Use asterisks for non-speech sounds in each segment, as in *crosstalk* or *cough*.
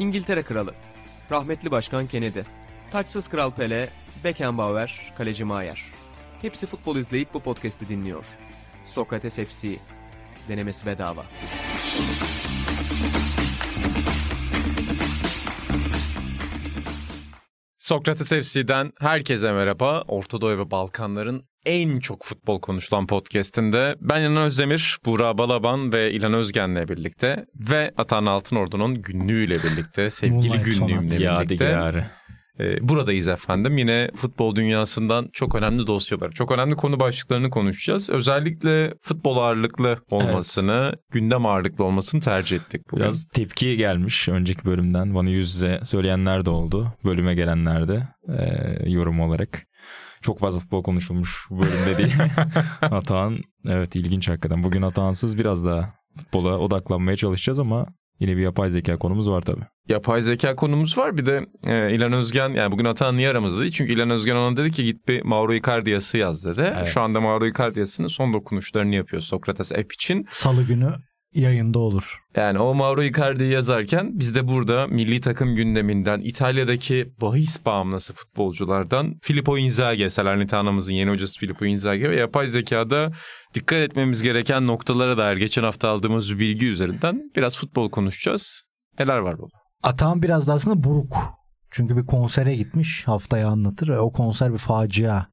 İngiltere Kralı, rahmetli Başkan Kennedy, taçsız Kral Pele, Beckenbauer, Kaleci Maier. Hepsi futbol izleyip bu podcast'i dinliyor. Sokrates FC, denemesi bedava. Sokrates FC'den herkese merhaba. Orta Doğu ve Balkanların en çok futbol konuşulan podcastinde ben İlhan Özdemir, Buğra Balaban ve İlhan Özgen'le birlikte ve Atan Altınordu'nun günlüğüyle birlikte, sevgili günlüğümle birlikte Yadigarı. e, buradayız efendim. Yine futbol dünyasından çok önemli dosyalar, çok önemli konu başlıklarını konuşacağız. Özellikle futbol ağırlıklı olmasını, gündem ağırlıklı olmasını tercih ettik bugün. Biraz tepki gelmiş önceki bölümden. Bana yüz yüze söyleyenler de oldu. Bölüme gelenler de e, yorum olarak. Çok fazla futbol konuşulmuş bu bölümde değil. *laughs* Atahan evet ilginç hakikaten. Bugün Atahansız biraz daha futbola odaklanmaya çalışacağız ama yine bir yapay zeka konumuz var tabii. Yapay zeka konumuz var. Bir de e, İlhan Özgen yani bugün Atan niye aramızda değil? Çünkü İlhan Özgen ona dedi ki git bir Mauro Icardi yazısı yaz dedi. Evet. Şu anda Mauro Icardi yazısının son dokunuşlarını yapıyor Sokrates app için. Salı günü yayında olur. Yani o Mauro Icardi'yi yazarken biz de burada milli takım gündeminden, İtalya'daki bahis bağımlısı futbolculardan Filippo Inzaghi, Salernitaná'mızın yeni hocası Filippo Inzaghi ve yapay zekada dikkat etmemiz gereken noktalara dair geçen hafta aldığımız bir bilgi üzerinden biraz futbol konuşacağız. Neler var baba? Atağın biraz da aslında buruk. Çünkü bir konsere gitmiş haftaya anlatır. O konser bir facia.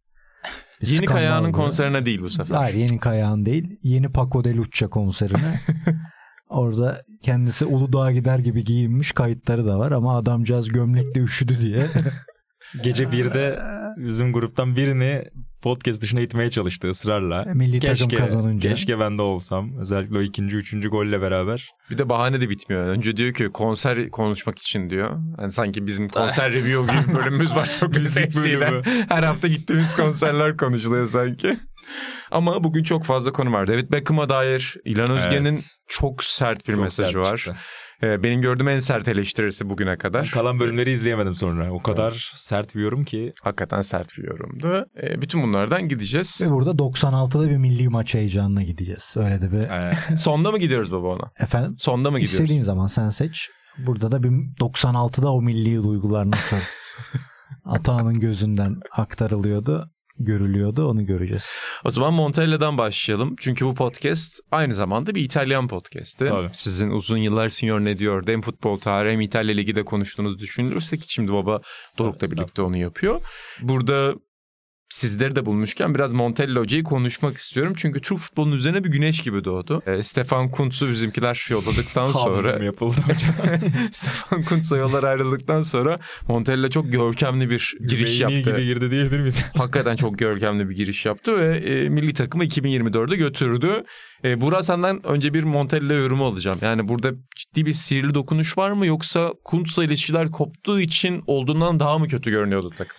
Bir Yeni Kayağı'nın konserine değil bu sefer. Hayır Yeni Kayağın değil. Yeni Paco de Luccia konserine. *laughs* Orada kendisi Uludağ'a gider gibi giyinmiş kayıtları da var ama adamcağız gömlekle üşüdü diye. Gece 1'de bizim gruptan birini podcast dışına itmeye çalıştı ısrarla. Milli takım kazanınca. Keşke ben de olsam. Özellikle o ikinci, üçüncü golle beraber. Bir de bahane de bitmiyor. Önce diyor ki konser konuşmak için diyor. Yani sanki bizim konser review gibi bölümümüz var. Çok Müzik bölümü. Her hafta gittiğimiz konserler konuşuluyor sanki. Ama bugün çok fazla konu var. David Beckham'a dair İlhan Özgen'in Evet. çok sert bir Çok mesajı sert var. çıktı. Ee, Benim gördüğüm en sert eleştirisi bugüne kadar. Kalan bölümleri izleyemedim sonra. O kadar sert bir yorum ki. Hakikaten sert bir yorumdu. Ee, Bütün bunlardan gideceğiz. Ve burada 96'da bir milli maç heyecanına gideceğiz. Öyle de bir Sonda mı gidiyoruz baba ona? efendim Sonda mı gidiyoruz? istediğin zaman sen seç. Burada da bir 96'da o milli duygular nasıl *laughs* Atağının gözünden aktarılıyordu, görülüyordu onu göreceğiz. O zaman Montella'dan başlayalım. Çünkü bu podcast aynı zamanda bir İtalyan podcast'i. Tabii. Sizin uzun yıllar Signor ne diyor hem futbol tarihi hem İtalya Ligi de konuştuğunuz düşünülürse ki şimdi baba Doruk'la Evet, birlikte onu yapıyor. Burada sizleri de bulmuşken biraz Montella hocayı konuşmak istiyorum. Çünkü Türk futbolunun üzerine bir güneş gibi doğdu. Ee, Stefan Kuntz'u bizimkiler yolladıktan sonra... Yapıldı *laughs* hocam? Stefan Kuntz'la yollar ayrıldıktan sonra Montella çok görkemli bir giriş Yüreğini yaptı. gibi girdi diyebilir miyiz? *laughs* Hakikaten çok görkemli bir giriş yaptı ve e, milli takımı 2024'e götürdü. E, Burak senden önce bir Montella yorumu alacağım. Yani burada ciddi bir sihirli dokunuş var mı yoksa Kuntz'la ilişkiler koptuğu için olduğundan daha mı kötü görünüyordu takım?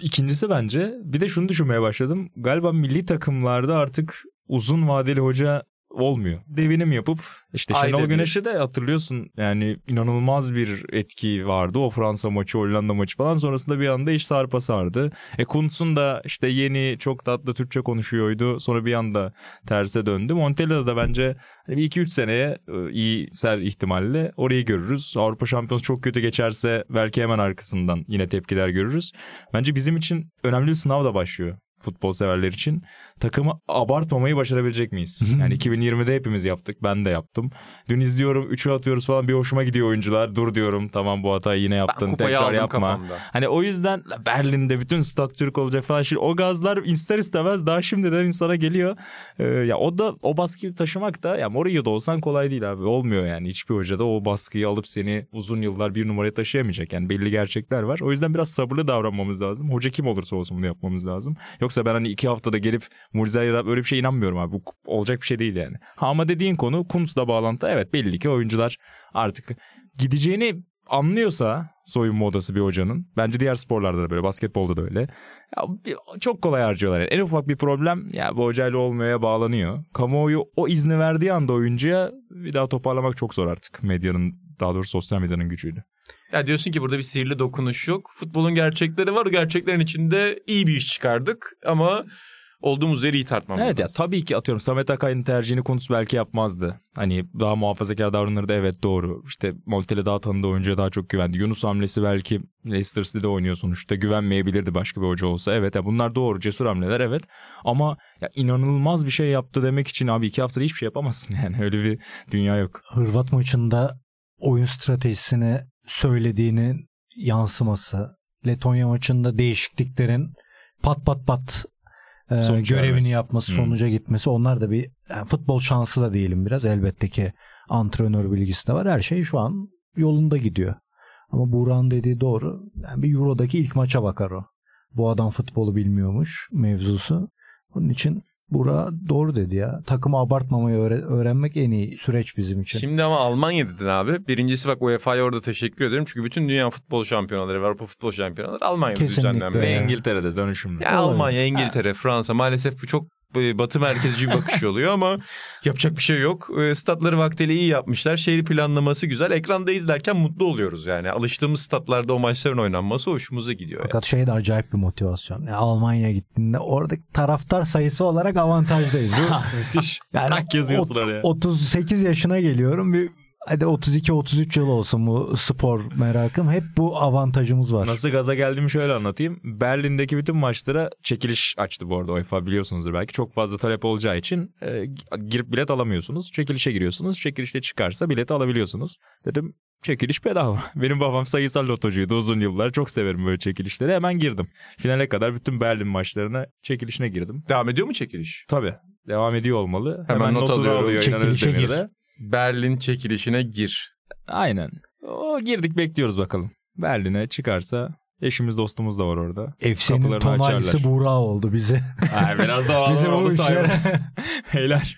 İkincisi bence bir de şunu düşünmeye başladım. Galiba milli takımlarda artık uzun vadeli hoca olmuyor. Devinim yapıp işte Şenol bir. Güneş'e de hatırlıyorsun yani inanılmaz bir etki vardı. O Fransa maçı, Hollanda maçı falan sonrasında bir anda iş sarpa sardı. E Kuntz'un da işte yeni çok tatlı Türkçe konuşuyordu. Sonra bir anda terse döndü. Montella da bence hani bir 2-3 seneye e, iyi ser ihtimalle orayı görürüz. Avrupa Şampiyonası çok kötü geçerse belki hemen arkasından yine tepkiler görürüz. Bence bizim için önemli bir sınav da başlıyor futbol severler için. Takımı abartmamayı başarabilecek miyiz? Yani 2020'de hepimiz yaptık. Ben de yaptım. Dün izliyorum 3'ü atıyoruz falan bir hoşuma gidiyor oyuncular. Dur diyorum tamam bu hatayı yine yaptın. Tekrar yapma. kafamda. Hani o yüzden Berlin'de bütün stat Türk olacak falan. Şimdi o gazlar ister istemez daha şimdiden insana geliyor. Ee, ya o da o baskıyı taşımak da ya Mourinho'da olsan kolay değil abi. Olmuyor yani. Hiçbir hoca da o baskıyı alıp seni uzun yıllar bir numaraya taşıyamayacak. Yani belli gerçekler var. O yüzden biraz sabırlı davranmamız lazım. Hoca kim olursa olsun bunu yapmamız lazım. Yoksa ben hani iki haftada gelip mucize yaratıp öyle bir şey inanmıyorum abi. Bu olacak bir şey değil yani. Ha, ama dediğin konu Kuntz'la bağlantı. Evet belli ki oyuncular artık gideceğini anlıyorsa soyunma odası bir hocanın. Bence diğer sporlarda da böyle, basketbolda da öyle. Ya, çok kolay harcıyorlar. Yani en ufak bir problem ya bu hocayla olmaya bağlanıyor. Kamuoyu o izni verdiği anda oyuncuya bir daha toparlamak çok zor artık. Medyanın daha doğrusu sosyal medyanın gücüyle. Ya diyorsun ki burada bir sihirli dokunuş yok. Futbolun gerçekleri var. O gerçeklerin içinde iyi bir iş çıkardık ama olduğumuz yeri iyi tartmamız Evet ya lazım. tabii ki atıyorum Samet Akay'ın tercihini Kuntz belki yapmazdı. Hani daha muhafazakar davranırdı evet doğru. İşte Montella daha tanıdığı oyuncuya daha çok güvendi. Yunus hamlesi belki Leicester City'de oynuyor sonuçta. Güvenmeyebilirdi başka bir hoca olsa. Evet ya bunlar doğru cesur hamleler evet. Ama ya inanılmaz bir şey yaptı demek için abi iki haftada hiçbir şey yapamazsın *laughs* yani. Öyle bir dünya yok. Hırvat maçında oyun stratejisini söylediğinin yansıması. Letonya maçında değişikliklerin pat pat pat e, Sonuç görevini vermesi. yapması, Hmm. sonuca gitmesi. Onlar da bir yani futbol şansı da diyelim biraz. Elbette ki antrenör bilgisi de var. Her şey şu an yolunda gidiyor. Ama Buğra'nın dediği doğru. Yani bir Euro'daki ilk maça bakar o. Bu adam futbolu bilmiyormuş mevzusu. Onun için Buğra doğru dedi ya. Takımı abartmamayı öğre- öğrenmek en iyi süreç bizim için. Şimdi ama Almanya dedin abi. Birincisi bak UEFA'ya orada teşekkür ederim. Çünkü bütün dünya futbol şampiyonaları, Avrupa futbol şampiyonaları Almanya'da Kesinlikle. düzenlenmiyor. Ve. İngiltere'de dönüşümlü. Ya Olabilir. Almanya, İngiltere, Fransa maalesef bu çok batı merkezci bir *laughs* bakış oluyor ama yapacak bir şey yok. E, Statları vaktiyle iyi yapmışlar. Şehir planlaması güzel. Ekranda izlerken mutlu oluyoruz yani. Alıştığımız statlarda o maçların oynanması hoşumuza gidiyor. yani. Fakat şey de acayip bir motivasyon. Yani Almanya'ya gittiğinde oradaki taraftar sayısı olarak avantajdayız. *laughs* Müthiş. yani Tak yazıyorsun oraya. 38 yaşına geliyorum. Bir hadi 32-33 yıl olsun bu spor merakım. Hep bu avantajımız var. Nasıl gaza geldiğimi şöyle anlatayım. Berlin'deki bütün maçlara çekiliş açtı bu arada UEFA biliyorsunuzdur belki. Çok fazla talep olacağı için e, girip bilet alamıyorsunuz. Çekilişe giriyorsunuz. Çekilişte çıkarsa bileti alabiliyorsunuz. Dedim çekiliş bedava. *laughs* Benim babam sayısal lotocuydu uzun yıllar. Çok severim böyle çekilişleri. Hemen girdim. Finale kadar bütün Berlin maçlarına çekilişine girdim. Devam ediyor mu çekiliş? Tabii. Devam ediyor olmalı. Hemen Hemen, not alıyor Çekilişe gir. Berlin çekilişine gir. Aynen. O girdik bekliyoruz bakalım. Berlin'e çıkarsa eşimiz dostumuz da var orada. Kapılarını tonalisi. Buğra oldu bize. *laughs* Ay, biraz da bize bu işler. *laughs* Beyler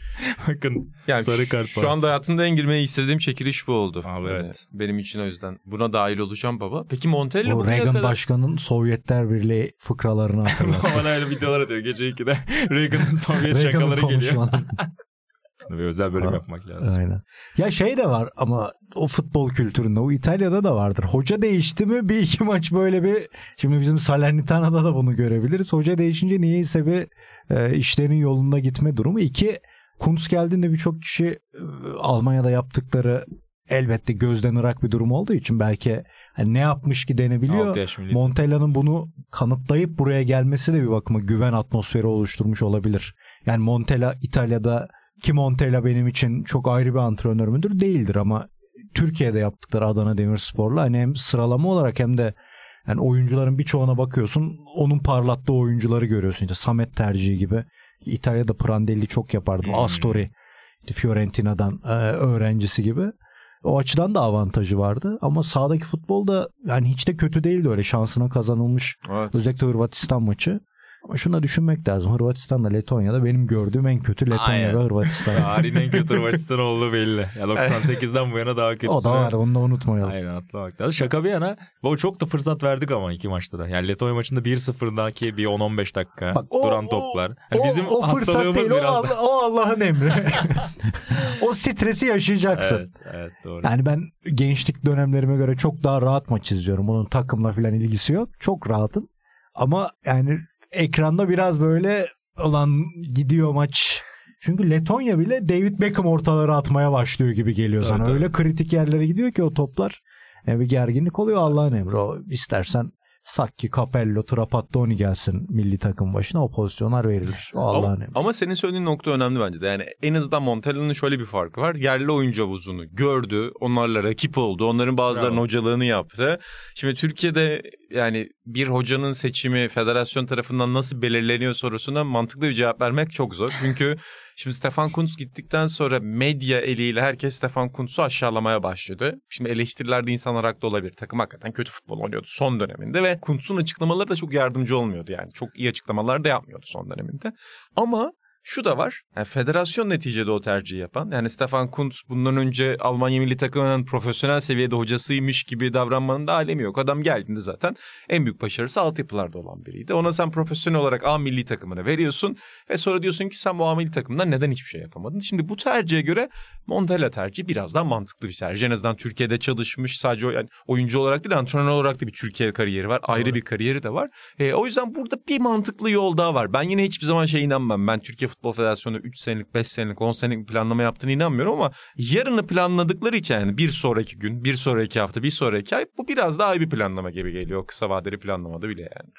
bakın Yani Sarı kart şu anda hayatımda en girmeyi istediğim çekiliş bu oldu. Abi Yani evet. benim için o yüzden. Buna dahil olacağım baba. Peki Montella bu Reagan kadar... Başkan'ın Sovyetler Birliği fıkralarını *laughs* hatırlat. Bana öyle videolar atıyor. Gece 2'de Reagan'ın Sovyet Reagan'ın şakaları geliyor. Ve özel bölüm Ha, yapmak lazım. Aynen. Ya şey de var ama o futbol kültüründe o İtalya'da da vardır. Hoca değişti mi bir iki maç böyle bir şimdi bizim Salernitana'da da bunu görebiliriz. Hoca değişince niyeyse bir e, işlerin yolunda gitme durumu. İki Kuntz geldiğinde birçok kişi e, Almanya'da yaptıkları elbette gözden ırak bir durum olduğu için belki hani ne yapmış ki denebiliyor. Montella'nın bunu kanıtlayıp buraya gelmesi de bir bakıma güven atmosferi oluşturmuş olabilir. Yani Montella İtalya'da ki Montella benim için çok ayrı bir antrenör müdür? Değildir ama Türkiye'de yaptıkları Adana Demirspor'la hani hem sıralama olarak hem de yani oyuncuların birçoğuna bakıyorsun onun parlattığı oyuncuları görüyorsun. İşte Samet tercihi gibi. İtalya'da Prandelli çok yapardı. Hmm. Astori işte Fiorentina'dan e, öğrencisi gibi. O açıdan da avantajı vardı ama sahadaki futbolda yani hiç de kötü değildi öyle şansına kazanılmış Evet. özellikle Hırvatistan maçı. Ama şunu da düşünmek lazım. Hırvatistan'da Letonya'da benim gördüğüm en kötü Letonya Aynen. ve Hırvatistan. Tarihin en kötü *laughs* Hırvatistan olduğu belli. Ya 98'den bu yana daha kötüsü. o da var onu da unutmayalım. Aynen atlamak lazım. Şaka bir yana o çok da fırsat verdik ama iki maçta da. Yani Letonya maçında 1-0'daki bir 10-15 dakika Bak o- duran o- toplar. Yani O, bizim o fırsat değil o, biraz Allah- o Allah'ın emri. *laughs* o stresi yaşayacaksın. Evet, evet doğru. Yani ben gençlik dönemlerime göre çok daha rahat maç izliyorum. Bunun takımla falan ilgisi yok. Çok rahatım. Ama yani ekranda biraz böyle olan gidiyor maç. Çünkü Letonya bile David Beckham ortaları atmaya başlıyor gibi geliyor sana. tabii. Öyle kritik yerlere gidiyor ki o toplar. Yani bir gerginlik oluyor Allah'ın emri. O istersen Sakki, Capello, Trapattoni gelsin milli takım başına o pozisyonlar verilir. O Allah'ın Ama, ama senin söylediğin nokta önemli bence de. Yani en azından Montella'nın şöyle bir farkı var. Yerli oyuncu havuzunu gördü. Onlarla rakip oldu. Onların bazılarının Bravo. hocalığını yaptı. Şimdi Türkiye'de yani bir hocanın seçimi federasyon tarafından nasıl belirleniyor sorusuna mantıklı bir cevap vermek çok zor. Çünkü şimdi Stefan Kuntz gittikten sonra medya eliyle herkes Stefan Kuntz'u aşağılamaya başladı. Şimdi eleştirilerde insanlar haklı olabilir. Takım hakikaten kötü futbol oynuyordu son döneminde ve Kuntz'un açıklamaları da çok yardımcı olmuyordu yani. Çok iyi açıklamalar da yapmıyordu son döneminde. Ama Şu da var. Yani federasyon neticede o tercihi yapan. Yani Stefan Kuntz bundan önce Almanya milli takımının profesyonel seviyede hocasıymış gibi davranmanın da alemi yok. Adam geldiğinde zaten en büyük başarısı altyapılarda olan biriydi. Ona sen profesyonel olarak A milli takımına veriyorsun ve sonra diyorsun ki sen bu A milli takımdan neden hiçbir şey yapamadın? Şimdi bu tercihe göre Montella tercihi biraz daha mantıklı bir tercih. En azından Türkiye'de çalışmış sadece yani oyuncu olarak değil antrenör olarak da bir Türkiye kariyeri var. Ayrı bir kariyeri de var. E, o yüzden burada bir mantıklı yol daha var. Ben yine hiçbir zaman şey inanmam. Ben Türkiye Futbol Federasyonu 3 senelik, 5 senelik, 10 senelik bir planlama yaptığını inanmıyorum ama yarını planladıkları için yani bir sonraki gün, bir sonraki hafta, bir sonraki ay bu biraz daha iyi bir planlama gibi geliyor. Kısa vadeli planlamada bile yani.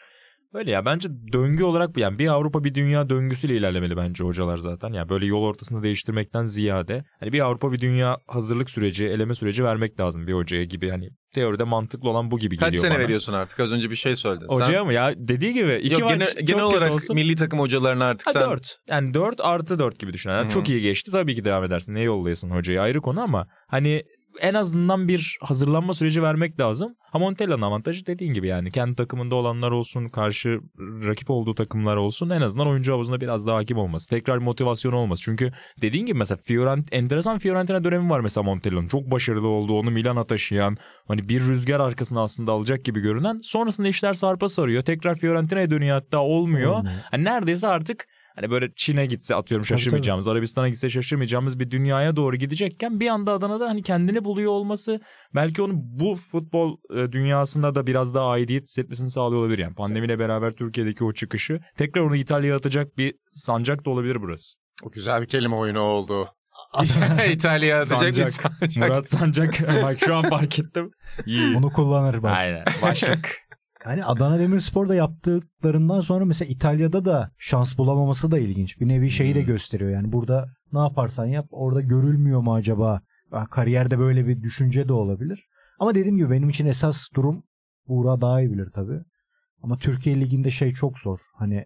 Öyle ya bence döngü olarak yani bir Avrupa bir dünya döngüsüyle ilerlemeli bence hocalar zaten. Yani böyle yol ortasında değiştirmekten ziyade hani bir Avrupa bir dünya hazırlık süreci, eleme süreci vermek lazım bir hocaya gibi hani teoride mantıklı olan bu gibi Kaç geliyor sene bana. veriyorsun artık? Az önce bir şey söyledin. Sen- Hocaya mı ya dediği gibi iki Yok, maç genel, çok genel olarak olsun. milli takım hocalarına artık Ha, sen 4. Yani 4 artı 4 gibi düşün. Yani çok iyi geçti tabii ki devam edersin. Ne yollayasın hocayı ayrı konu ama hani en azından bir hazırlanma süreci vermek lazım. Ha Montella'nın avantajı dediğin gibi yani kendi takımında olanlar olsun, karşı rakip olduğu takımlar olsun en azından oyuncu havuzunda biraz daha hakim olması. Tekrar motivasyon olması. Çünkü dediğin gibi mesela Fiorent, enteresan Fiorentina dönemi var mesela Montella'nın. Çok başarılı oldu. Onu Milan'a taşıyan hani bir rüzgar arkasına aslında alacak gibi görünen. Sonrasında işler sarpa sarıyor. Tekrar Fiorentina'ya dönüyor hatta olmuyor. Hani neredeyse artık hani böyle Çin'e gitse atıyorum şaşırmayacağımız, Arabistan'a gitse şaşırmayacağımız bir dünyaya doğru gidecekken bir anda Adana'da hani kendini buluyor olması belki onun bu futbol e, dünyasında da biraz daha aidiyet hissetmesini sağlıyor olabilir. Yani pandemiyle beraber Türkiye'deki o çıkışı tekrar onu İtalya'ya atacak bir sancak da olabilir burası. o güzel bir kelime oyunu oldu. *laughs* İtalya Sancak. sancak. Murat Sancak *laughs* bak şu an fark ettim. İyi. Bunu kullanır bak. Aynen. Başlık. Yani Adana Demirspor'da yaptıklarından sonra mesela İtalya'da da şans bulamaması da ilginç. Bir nevi şeyi de Hmm. gösteriyor. Yani burada ne yaparsan yap orada görülmüyor mu acaba? Kariyerde böyle bir düşünce de olabilir. Ama dediğim gibi benim için esas durum Buğra daha iyi bilir tabii. Ama Türkiye Ligi'nde şey çok zor. Hani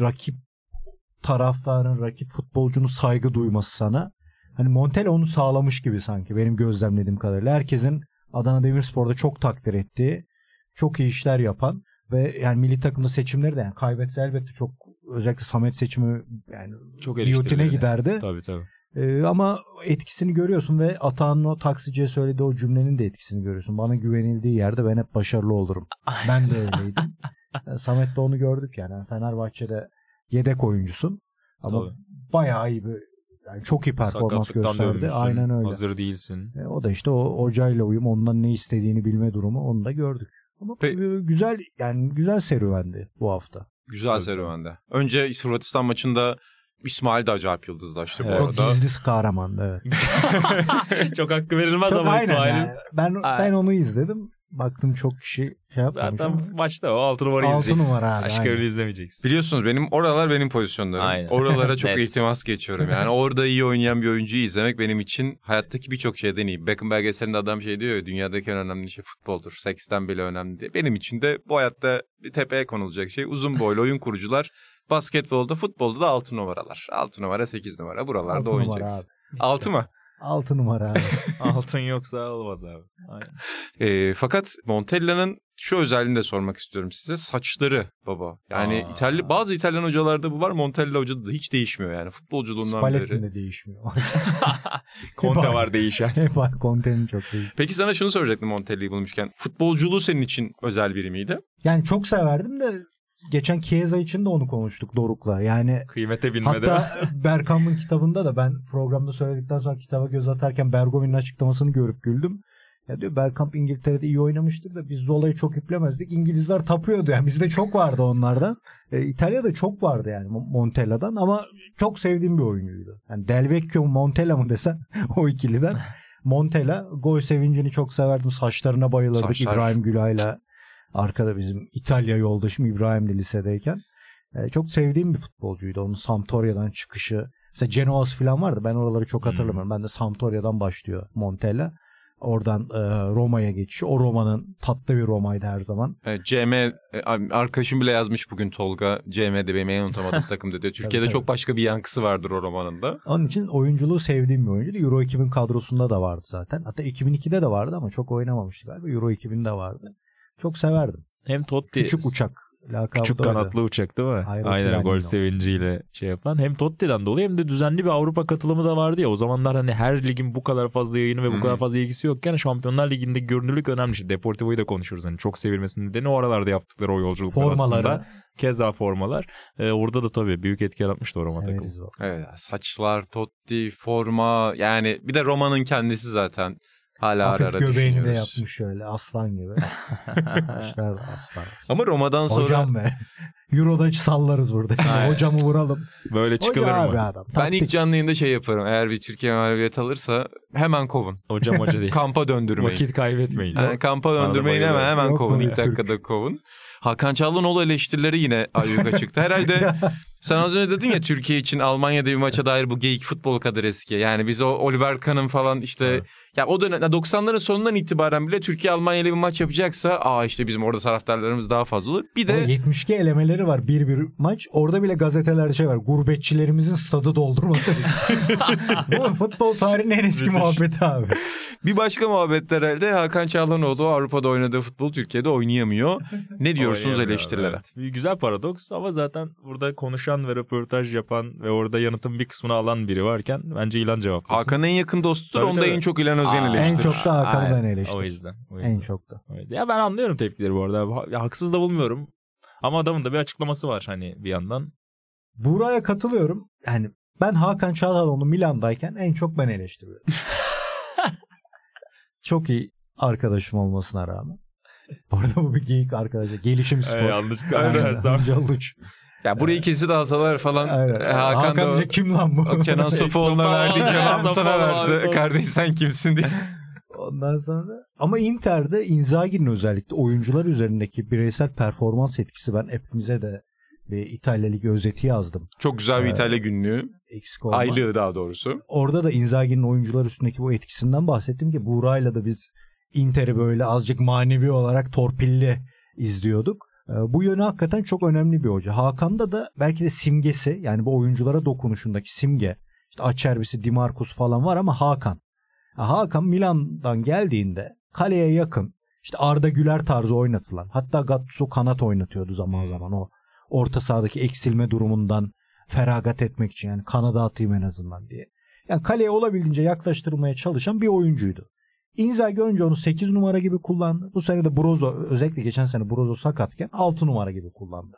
rakip taraftarın, rakip futbolcunun saygı duyması sana. Hani Montella onu sağlamış gibi sanki benim gözlemlediğim kadarıyla. Herkesin Adana Demirspor'da çok takdir ettiği, çok iyi işler yapan ve yani milli takımda seçimleri de yani kaybetse elbette çok özellikle Samet seçimi yani Çok giyotine giderdi. tabii tabii. Ee, ama etkisini görüyorsun ve Atağan'ın o taksiciye söylediği o cümlenin de etkisini görüyorsun. Bana güvenildiği yerde ben hep başarılı olurum. Ben de öyleydim. Yani Samet'te onu gördük yani. Yani Fenerbahçe'de yedek oyuncusun. Ama Tabii. bayağı iyi bir yani çok iyi performans gösterdi. Aynen öyle. Hazır değilsin. E, o da işte o hocayla uyum, ondan ne istediğini bilme durumu onu da gördük. Ama Pe- e, güzel yani güzel serüvendi bu hafta. Güzel Tabii, serüvende. Önce Hırvatistan maçında İsmail de acayip yıldızlaştı Evet. bu Çok arada. gizli kahramandı evet. *laughs* Çok hakkı verilmez Çok ama aynen İsmail'in. yani. Ben ben Aynen. onu izledim. Baktım çok kişi şey yapmamış Zaten ama. maçta o 6 numara Altı izleyeceksin. numara abi, Aşk aynen. öyle izlemeyeceksin. Biliyorsunuz benim oralar benim pozisyonlarım. Aynen. Oralara çok *laughs* iltimas geçiyorum. Yani orada iyi oynayan bir oyuncuyu izlemek benim için hayattaki birçok şeyden iyi. Beckham belgeselinde adam şey diyor ya dünyadaki en önemli şey futboldur. Seksten bile önemli diye. Benim için de bu hayatta bir tepeye konulacak şey uzun boylu oyun kurucular. Basketbolda, futbolda da 6 numaralar. 6 numara, 8 numara buralarda Altı numara oynayacaksın. abi. 6 mı? 6 numara abi. *laughs* Altın yoksa olmaz abi. Aynen. Ee, fakat Montella'nın şu özelliğini de sormak istiyorum size. Saçları baba. Yani Aa. İtalya, bazı İtalyan hocalarda bu var. Montella hocada da hiç değişmiyor yani. Futbolculuğundan beri. Spalletti'nin de değişmiyor. *laughs* *laughs* Conte var değişen. Hep var Conte'nin çok değil. Peki sana şunu soracaktım Montella'yı bulmuşken. Futbolculuğu senin için özel biri miydi? Yani çok severdim de geçen Chiesa için de onu konuştuk Doruk'la. Yani Kıymete binmede. Hatta Bergkamp'ın kitabında da ben programda söyledikten sonra kitaba göz atarken Bergovin'in açıklamasını görüp güldüm. Ya diyor Bergkamp İngiltere'de iyi oynamıştır da biz Zola'yı çok iplemezdik. İngilizler tapıyordu yani. Bizde çok vardı onlardan. E, İtalya'da çok vardı yani Mon- Montella'dan ama çok sevdiğim bir oyuncuydu. Yani Del Vecchio Montella mı desen *laughs* o ikiliden. Montella gol sevincini çok severdim. Saçlarına bayılırdık Saçlar. İbrahim Gülay'la. Arkada bizim İtalya yoldaşım İbrahim de lisedeyken. E, çok sevdiğim bir futbolcuydu. Onun Sampdoria'dan çıkışı. Mesela Genoas falan vardı. Ben oraları çok hatırlamıyorum. Ben de Sampdoria'dan başlıyor Montella. Oradan e, Roma'ya geçişi. O Roma'nın tatlı bir Roma'ydı her zaman. Evet, CM e, arkadaşım bile yazmış bugün Tolga. CM'de benim en unutamadığım *laughs* takımda diyor. Türkiye'de tabii. çok başka bir yankısı vardır o romanın da. Onun için oyunculuğu sevdiğim bir oyuncuydu. Euro 2000 kadrosunda da vardı zaten. Hatta 2002'de de vardı ama çok oynamamıştı galiba. Euro 2000'de vardı. Çok severdim. Hem Totti Küçük uçak lakabı Küçük da oydu. kanatlı uçak değil mi? Aynen Pirani'nin gol sevinciyle şey yapan. Hem Totti'den dolayı hem de düzenli bir Avrupa katılımı da vardı ya. O zamanlar hani her ligin bu kadar fazla yayını ve bu kadar fazla ilgisi yokken Şampiyonlar Ligi'nde görünürlük önemli. şey. Deportivo'yu da konuşuruz. Hani çok sevilmesinin nedeni o aralarda yaptıkları o yolculuklar Formaları. aslında. Keza formalar. Ee, orada da tabii büyük etki yaratmıştı o Roma takımı. Evet, saçlar, Totti, forma yani bir de Roma'nın kendisi zaten hala Hafif ara göbeğini de yapmış şöyle aslan gibi. *laughs* Saçlar aslan. aslan. Ama Roma'dan sonra Hocam be. Euro'da sallarız burada. Aynen. *laughs* Hocamı vuralım. Böyle çıkılır Hoca mı? abi adam. ben ilk canlı yayında şey yaparım. Eğer bir Türkiye mağlubiyet alırsa hemen kovun. Hocam hoca değil. *laughs* Kampa döndürmeyin. Vakit kaybetmeyin. Yani kampa döndürmeyin hemen hemen Yok kovun. İlk dakikada kovun. Hakan Çalhanoğlu eleştirileri yine ayyuka çıktı. Herhalde *laughs* sen az önce dedin ya Türkiye için Almanya'da bir maça dair bu geyik futbol kadar eski. Yani biz o Oliver Kahn'ın falan işte Evet. ya o dönem 90'ların sonundan itibaren bile Türkiye Almanya ile bir maç yapacaksa aa işte bizim orada taraftarlarımız daha fazla olur. Bir de 72 elemeleri var bir bir maç. Orada bile gazetelerde şey var. Gurbetçilerimizin stadı doldurması. *laughs* Bu futbol tarihinin en eski Müthiş. muhabbeti abi. bir başka muhabbetler herhalde Hakan Çalhanoğlu Avrupa'da oynadığı futbol Türkiye'de oynayamıyor. Ne *laughs* diyorsunuz eleştirilere? evet. Bir güzel paradoks ama zaten burada konuşan ve röportaj yapan ve orada yanıtın bir kısmını alan biri varken bence İlan cevaplasın. Hakan'ın en yakın dostudur. Tabii, Onda tabii. en çok İlhan Özen Aa, eleştirir. En çok da Hakan'ı ben O eleştiririm. yüzden. O yüzden. En çok da. Evet. Ya ben anlıyorum tepkileri bu arada. Haksız da bulmuyorum. Ama adamın da bir açıklaması var hani bir yandan. Buğra'ya katılıyorum. Yani ben Hakan Çalhanoğlu Milan'dayken en çok ben eleştiriyorum. *laughs* çok iyi arkadaşım olmasına rağmen. Bu arada bu bir geyik arkadaşlar. Gelişim spor. Ay, yanlışlıkla Aynen. aynen. Ya burayı ikisi de alsalar falan. Aynen. e, Hakan, Hakan, da kim lan bu? o Kenan *laughs* Sofoğlu'na Sofoğlu, verdiği cevabı sana verse. Kardeş sen kimsin diye. *laughs* Ondan sonra ama Inter'de Inzaghi'nin özellikle oyuncular üzerindeki bireysel performans etkisi ben hepimize de bir İtalya Ligi özeti yazdım. Çok güzel bir Evet. İtalya günlüğü. Eksik olma. Aylığı daha doğrusu. Orada da Inzaghi'nin oyuncular üstündeki bu etkisinden bahsettim ki Buğra'yla da biz Inter'i böyle azıcık manevi olarak torpilli izliyorduk. Ee, Bu yönü hakikaten çok önemli bir hoca. Hakan'da da belki de simgesi yani bu oyunculara dokunuşundaki simge. İşte Acerbi'si, Dimarcus falan var ama Hakan. Ha, Hakan Milan'dan geldiğinde kaleye yakın işte Arda Güler tarzı oynatılan hatta Gattuso kanat oynatıyordu zaman zaman o orta sahadaki eksilme durumundan feragat etmek için yani kanada atayım en azından diye. Yani kaleye olabildiğince yaklaştırmaya çalışan bir oyuncuydu. Inzaghi önce onu 8 numara gibi kullandı. Bu sene de Brozo özellikle geçen sene Brozo sakatken 6 numara gibi kullandı.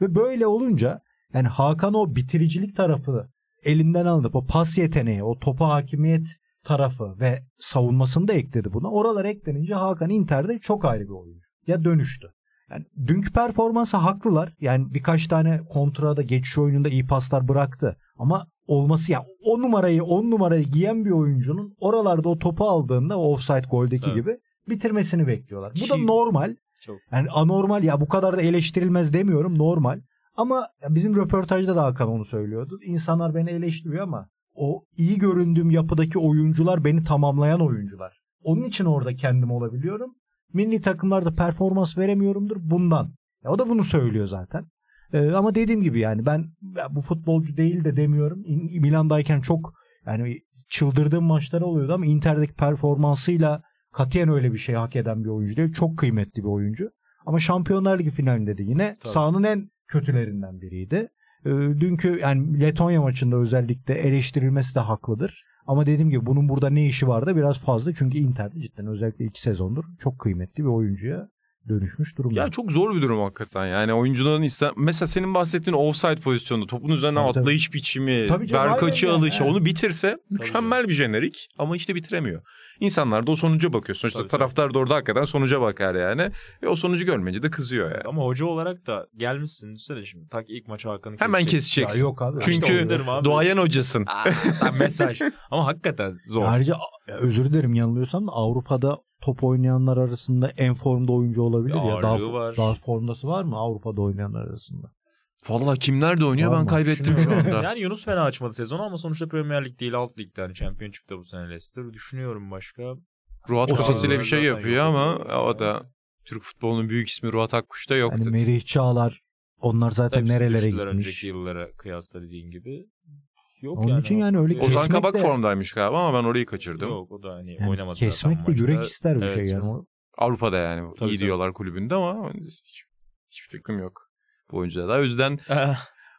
Ve böyle olunca yani Hakan o bitiricilik tarafı elinden aldı. O pas yeteneği, o topa hakimiyet tarafı ve savunmasını da ekledi buna. Oralar eklenince Hakan Inter'de çok ayrı bir oyuncu. Ya dönüştü. Yani dünkü performansa haklılar. Yani birkaç tane kontrada geçiş oyununda iyi paslar bıraktı. Ama olması ya o numarayı 10 numarayı giyen bir oyuncunun oralarda o topu aldığında offside goldeki Evet. gibi bitirmesini bekliyorlar. Bu da normal. Çok. Yani anormal ya bu kadar da eleştirilmez demiyorum normal. Ama bizim röportajda da Hakan onu söylüyordu. İnsanlar beni eleştiriyor ama o iyi göründüğüm yapıdaki oyuncular beni tamamlayan oyuncular. Onun için orada kendim olabiliyorum. Milli takımlarda performans veremiyorumdur bundan. Ya o da bunu söylüyor zaten. Ee, ama dediğim gibi yani ben ya bu futbolcu değil de demiyorum. Milan'dayken çok yani çıldırdığım maçlar oluyordu ama Inter'deki performansıyla katiyen öyle bir şey hak eden bir oyuncu değil. Çok kıymetli bir oyuncu. Ama Şampiyonlar Ligi finalinde de yine Tabii. sahanın en kötülerinden biriydi. Ee, dünkü yani Letonya maçında özellikle eleştirilmesi de haklıdır. Ama dediğim gibi bunun burada ne işi var da biraz fazla. Çünkü Inter'de cidden özellikle iki sezondur çok kıymetli bir oyuncuya dönüşmüş durumda. Ya çok zor bir durum hakikaten. Yani oyuncuların isten mesela senin bahsettiğin offside pozisyonu, topun üzerine Tabii, tabii. atlayış biçimi, Tabii canım, ver aynen kaçı yani, alışı evet. onu bitirse mükemmel bir jenerik ama işte bitiremiyor. İnsanlar da o sonuca bakıyor. Sonuçta Tabii, tabii. taraftar da orada hakikaten sonuca bakar yani. Ve o sonucu görmeyince de kızıyor yani. Ama hoca olarak da gelmişsin düşünsene şimdi. Tak ilk maçı Hakan'ı Hemen keseceksin. Ya yok abi. Çünkü İşte abi. Doğayan hocasın. *laughs* Aa, mesaj. Ama hakikaten zor. Ayrıca özür dilerim yanılıyorsam da Avrupa'da top oynayanlar arasında en formda oyuncu olabilir Bir ya. Daha, var. daha formdası var mı Avrupa'da oynayanlar arasında? Vallahi kimler de oynuyor ben Vallahi kaybettim şu anda. *laughs* Yani Yunus fena açmadı sezonu ama sonuçta Premier Lig değil alt ligde. Hani Championship'te bu sene Leicester. Düşünüyorum başka. Ruat O kafasıyla bir şey yapıyor ama o da Türk futbolunun büyük ismi Ruat Akkuş da yok. Yani. Merih Çağlar onlar zaten Hepsi nerelere gitmiş. önceki yıllara kıyasla dediğin gibi. Yok Onun yani. için yani öyle Ozan kesmek Kabak de- formdaymış galiba ama ben orayı kaçırdım. Yok o da hani Yani oynamadı kesmek zaten de yürek ister bir Evet şey yani. O- Avrupa'da yani Tabii, iyi tabii. diyorlar kulübünde ama hiç Hiçbir fikrim yok bu oyuncuda da. O yüzden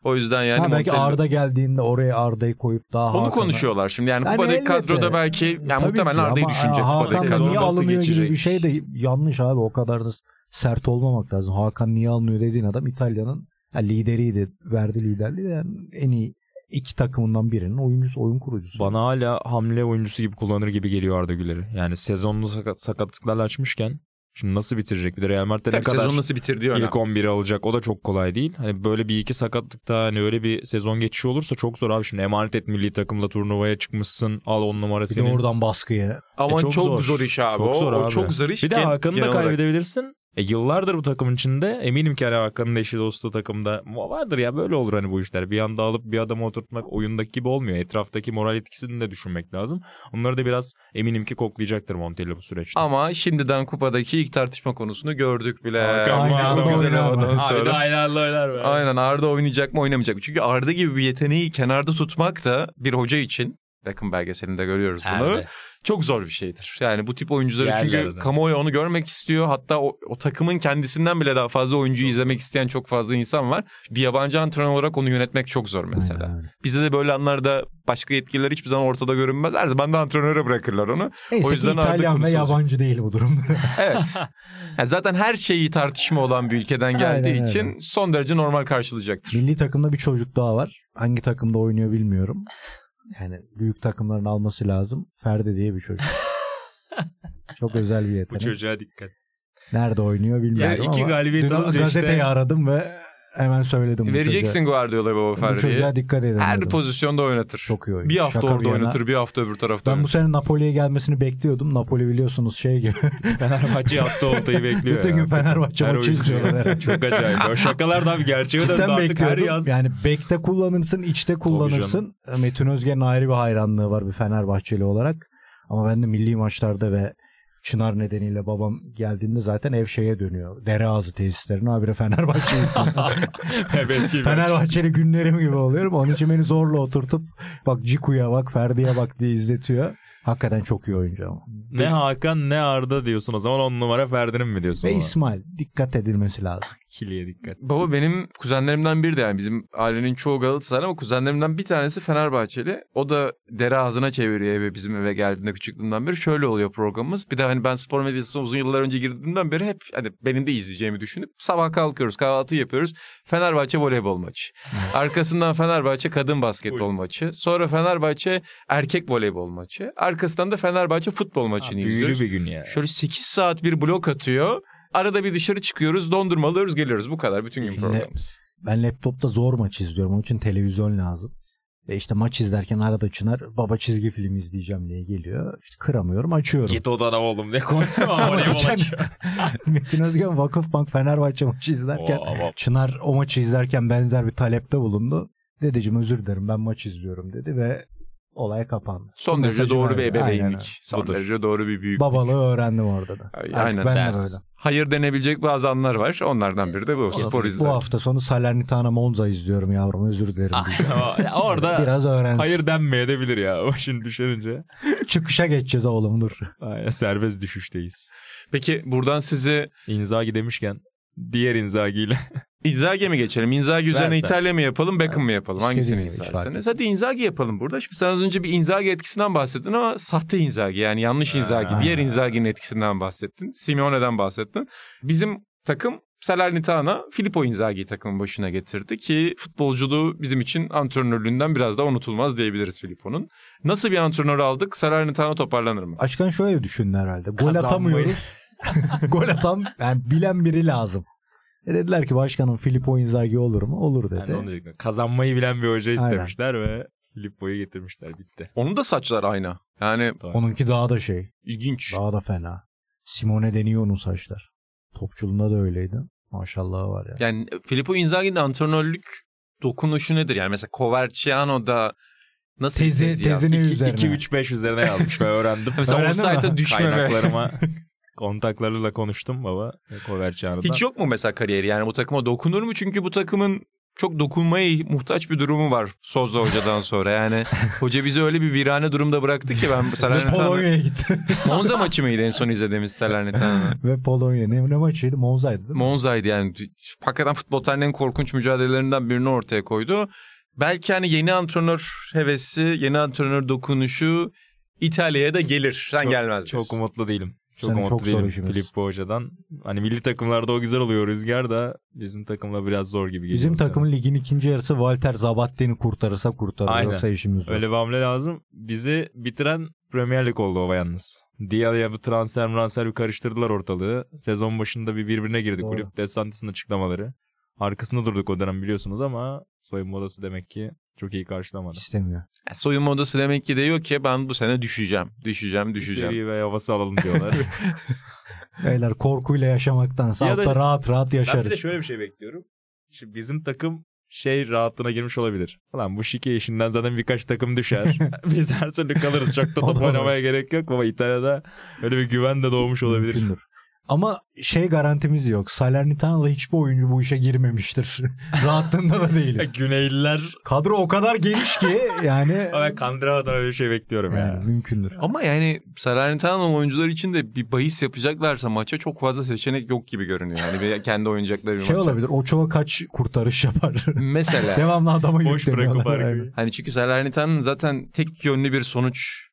o yüzden yani ha, belki Montella- Arda geldiğinde oraya Arda'yı koyup daha onu Hakan'a- konuşuyorlar şimdi. Yani, Yani kupadaki elbette. kadroda belki yani Tabii muhtemelen Arda'yı düşünecek Hakan kupadaki niye kadroda. nasıl alınıyor gibi bir geçecek? şey de yanlış abi o kadar da sert olmamak lazım. Hakan niye alınıyor dediğin adam İtalya'nın yani lideriydi. Verdi liderliği de yani en iyi iki takımından birinin oyuncusu, oyun kurucusu. Bana hala hamle oyuncusu gibi kullanır gibi geliyor Arda Güler'i. Yani sezonunu sakat, sakatlıklarla açmışken şimdi nasıl bitirecek? Bir de Real Madrid'de ne kadar sezon nasıl bitirdiği önemli. ilk 11'i alacak o da çok kolay değil. Hani böyle bir iki sakatlıkta hani öyle bir sezon geçişi olursa çok zor abi. Şimdi emanet et milli takımla turnuvaya çıkmışsın. Al on numara bir de senin. oradan baskıya. Ama E, çok, çok zor. zor. iş abi. Çok o, zor o abi. çok zor iş. Bir de Hakan'ı da kaybedebilirsin. E yıllardır bu takımın içinde eminim ki hani Hakan'ın eşi dostu takımda vardır ya böyle olur hani bu işler. Bir anda alıp bir adamı oturtmak oyundaki gibi olmuyor. Etraftaki moral etkisini de düşünmek lazım. Onları da biraz eminim ki koklayacaktır Montella bu süreçte. Ama şimdiden kupadaki ilk tartışma konusunu gördük bile. Hakan Aynı anda Güzel oynar Abi sonra. de aynı anda oynar be. Aynen Arda oynayacak mı oynamayacak mı? Çünkü Arda gibi bir yeteneği kenarda tutmak da bir hoca için Bakın belgeselinde görüyoruz bunu. Evet. Çok zor bir şeydir. Yani bu tip oyuncuları Yerler çünkü kamuoyu onu görmek istiyor. Hatta o, o takımın kendisinden bile daha fazla oyuncuyu izlemek isteyen çok fazla insan var. Bir yabancı antrenör olarak onu yönetmek çok zor mesela. Aynen. Bizde de böyle anlarda başka yetkililer hiçbir zaman ortada görünmez. Her zaman da antrenöre bırakırlar onu. Neyse O ki yüzden Arda İtalyan ve yabancı değil bu durumda. *laughs* Evet. Yani zaten her şeyi tartışma olan bir ülkeden geldiği Aynen için son derece normal karşılayacaktır. Milli takımda bir çocuk daha var. Hangi takımda oynuyor bilmiyorum. Yani büyük takımların alması lazım. Ferdi diye bir çocuk. *laughs* Çok özel bir Bu yetenek. çocuğa dikkat. Nerede oynuyor bilmiyorum Ya iki ama galibiyet dün gazeteyi işte- aradım ve hemen söyledim. bu Vereceksin Guardiola baba çocuğa. Bu çocuğa dikkat edin. Her dedim. pozisyonda oynatır. Çok iyi oyuncu. Bir hafta Şaka orada bir yana. oynatır, bir hafta öbür tarafta Ben bu oynatır. sene Napoli'ye gelmesini bekliyordum. Napoli biliyorsunuz şey gibi. *laughs* Fenerbahçe attı oltayı bekliyor. Bütün gün Fenerbahçe maçı izliyorlar. *laughs* Çok acayip. O şakalar da abi gerçeğe döndü artık her bekliyordum. yaz. Yani bekte kullanırsın, içte kullanırsın. Metin Özge'nin ayrı bir hayranlığı var bir Fenerbahçeli olarak. Ama ben de milli maçlarda ve Çınar nedeniyle babam geldiğinde zaten ev şeye dönüyor. Dere ağzı tesislerine habire Fenerbahçe'yi *laughs* evet. Fenerbahçeli günlerim gibi oluyorum. Onun için beni zorla oturtup bak Ciku'ya bak Ferdi'ye bak diye izletiyor. Hakikaten çok iyi oyuncu ama. Ne Hakan ne Arda diyorsun o zaman on numara Ferdi'nin mi diyorsun? Ve ona? İsmail dikkat edilmesi lazım. İkiliye dikkat. Baba benim kuzenlerimden biri de yani bizim ailenin çoğu Galatasaray ama kuzenlerimden bir tanesi Fenerbahçeli. O da dere ağzına çeviriyor eve bizim eve geldiğinde küçüklüğümden beri. Şöyle oluyor programımız. Bir de hani ben spor medyasına uzun yıllar önce girdiğimden beri hep hani benim de izleyeceğimi düşünüp sabah kalkıyoruz kahvaltı yapıyoruz. Fenerbahçe voleybol maçı. *laughs* Arkasından Fenerbahçe kadın basketbol maçı. Sonra Fenerbahçe erkek voleybol maçı. Arkasından da Fenerbahçe futbol maçını Büyülü izliyoruz. bir gün ya. Şöyle 8 saat bir blok atıyor. Arada bir dışarı çıkıyoruz, dondurma alıyoruz, geliyoruz. Bu kadar bütün gün Şimdi- programımız. Ben laptopta zor maç izliyorum. Onun için televizyon lazım. Ve işte maç izlerken arada Çınar baba çizgi film izleyeceğim diye geliyor. İşte kıramıyorum açıyorum. Git odana oğlum ne maçı. *laughs* Metin Özgen Vakıfbank Fenerbahçe maçı izlerken Oo, Çınar o maçı izlerken benzer bir talepte bulundu. Dedeciğim özür dilerim ben maç izliyorum dedi ve olay kapandı. Son derece doğru bir. Aynen ebeveynlik. Son Budur. derece doğru bir büyük. Babalığı öğrendim orada da. Ay, Artık aynen, ben de ders. böyle. Hayır denebilecek bazı anlar var. Onlardan biri de bu. Spor Bu izler. hafta sonu Salernitana Monza izliyorum yavrum özür dilerim. Ya Orada *laughs* Biraz öğrensin. hayır denmeyebilir ya. O şimdi düşününce. *laughs* Çıkışa geçeceğiz oğlum dur. Aynen, serbest düşüşteyiz. Peki buradan sizi Inzaghi demişken diğer Inzaghi ile Inzaghi'ye mi geçelim? Inzaghi üzerine Versen. İtalya mı yapalım, Beckham mı yapalım? Hangisini isterseniz. Hadi Inzaghi yapalım burada. Şimdi sen az önce bir Inzaghi etkisinden bahsettin ama sahte Inzaghi yani yanlış Inzaghi. Ha. Diğer Inzaghi'nin etkisinden bahsettin. Simeone'den bahsettin. Bizim takım Salernitana Filippo Inzaghi'yi takımın başına getirdi ki futbolculuğu bizim için antrenörlüğünden biraz daha unutulmaz diyebiliriz Filippo'nun. Nasıl bir antrenör aldık? Salernitana toparlanır mı? Başkan şöyle düşündü herhalde. Gol Kazanmayı. atamıyoruz. *laughs* Gol atam yani bilen biri lazım. E dediler ki başkanım Filippo Inzaghi olur mu? Olur dedi. yani onu diyecektim. kazanmayı bilen bir hoca Aynen. istemişler ve Filippo'yu getirmişler bitti. Onun da saçlar aynı. Yani Onunki daha da şey. ilginç. Daha da fena. Simone deniyor onun saçlar. Topçuluğunda da öyleydi. Maşallah var ya. Yani Filippo Inzaghi'nin antrenörlük dokunuşu nedir? Yani mesela Coverciano'da nasıl bir Tezi- tez yazmış? tezini üzerine. 2-3-5 üzerine yazmış ve *laughs* öğrendim. Mesela Öğrendin offside'a düşmeme. Kaynaklarıma *laughs* kontaklarıyla konuştum baba. Coverciano'da. Hiç yok mu mesela kariyeri? Yani bu takıma dokunur mu? Çünkü bu takımın çok dokunmaya muhtaç bir durumu var Sozla hocadan sonra. Yani *laughs* hoca bizi öyle bir virane durumda bıraktı ki ben Salernitana... Polonya'ya gitti. *laughs* Monza maçı mıydı en son izlediğimiz Salernitana? Ve Polonya. Ne, ne maçıydı? Monza'ydı değil mi? Monza'ydı yani. Hakikaten futbol tarihinin en korkunç mücadelelerinden birini ortaya koydu. Belki hani yeni antrenör hevesi, yeni antrenör dokunuşu İtalya'ya da gelir. Sen Çok- gelmez. Çok umutlu değilim. Çok Senin umutlu çok değilim işimiz. Filippo Hoca'dan. Hani milli takımlarda o güzel oluyor rüzgar da bizim takımla biraz zor gibi geliyor. Bizim sene. takımın ligin ikinci yarısı Walter Zabatti'ni kurtarırsa kurtarır. Aynen. Yoksa işimiz zor. Öyle bir hamle lazım. Bizi bitiren Premier Lig oldu o yalnız. Diallo'ya bu transfer transfer bir karıştırdılar ortalığı. Sezon başında bir birbirine girdi Doğru. kulüp. Desantis'in açıklamaları. Arkasında durduk o dönem biliyorsunuz ama soyunma odası demek ki çok iyi karşılamadı. İstemiyor. Yani soyunma odası demek ki diyor ki ben bu sene düşeceğim. Düşeceğim, Bir düşeceğim. seviye ve havası alalım diyorlar. *laughs* Beyler korkuyla yaşamaktansa Ya da- altta rahat rahat ben bir yaşarız. de şöyle bir şey bekliyorum. Şimdi bizim takım şey rahatlığına girmiş olabilir. Ulan bu şike işinden zaten birkaç takım düşer. *laughs* Biz her türlü kalırız. Çok da top oynamaya gerek yok ama İtalya'da öyle bir güven de doğmuş olabilir. Mümkündür. Ama şey garantimiz yok. Salernitanalı hiçbir oyuncu bu işe girmemiştir. *laughs* Rahatlığında da değiliz. *laughs* Güneyliler Kadro o kadar geniş ki yani, *laughs* Ama ben Kandıra'dan öyle bir şey bekliyorum yani ya. mümkündür. Ama yani Salernitana oyuncular için de bir bahis yapacaklarsa maça çok fazla seçenek yok gibi görünüyor. Yani bir kendi oynayacakları bir Şey maça. olabilir. Ochoa kaç kurtarış yapar? Mesela. Devamlı adama Boş bırakıp arkayı. Hani çünkü Salernitana'nın zaten tek yönlü bir sonuç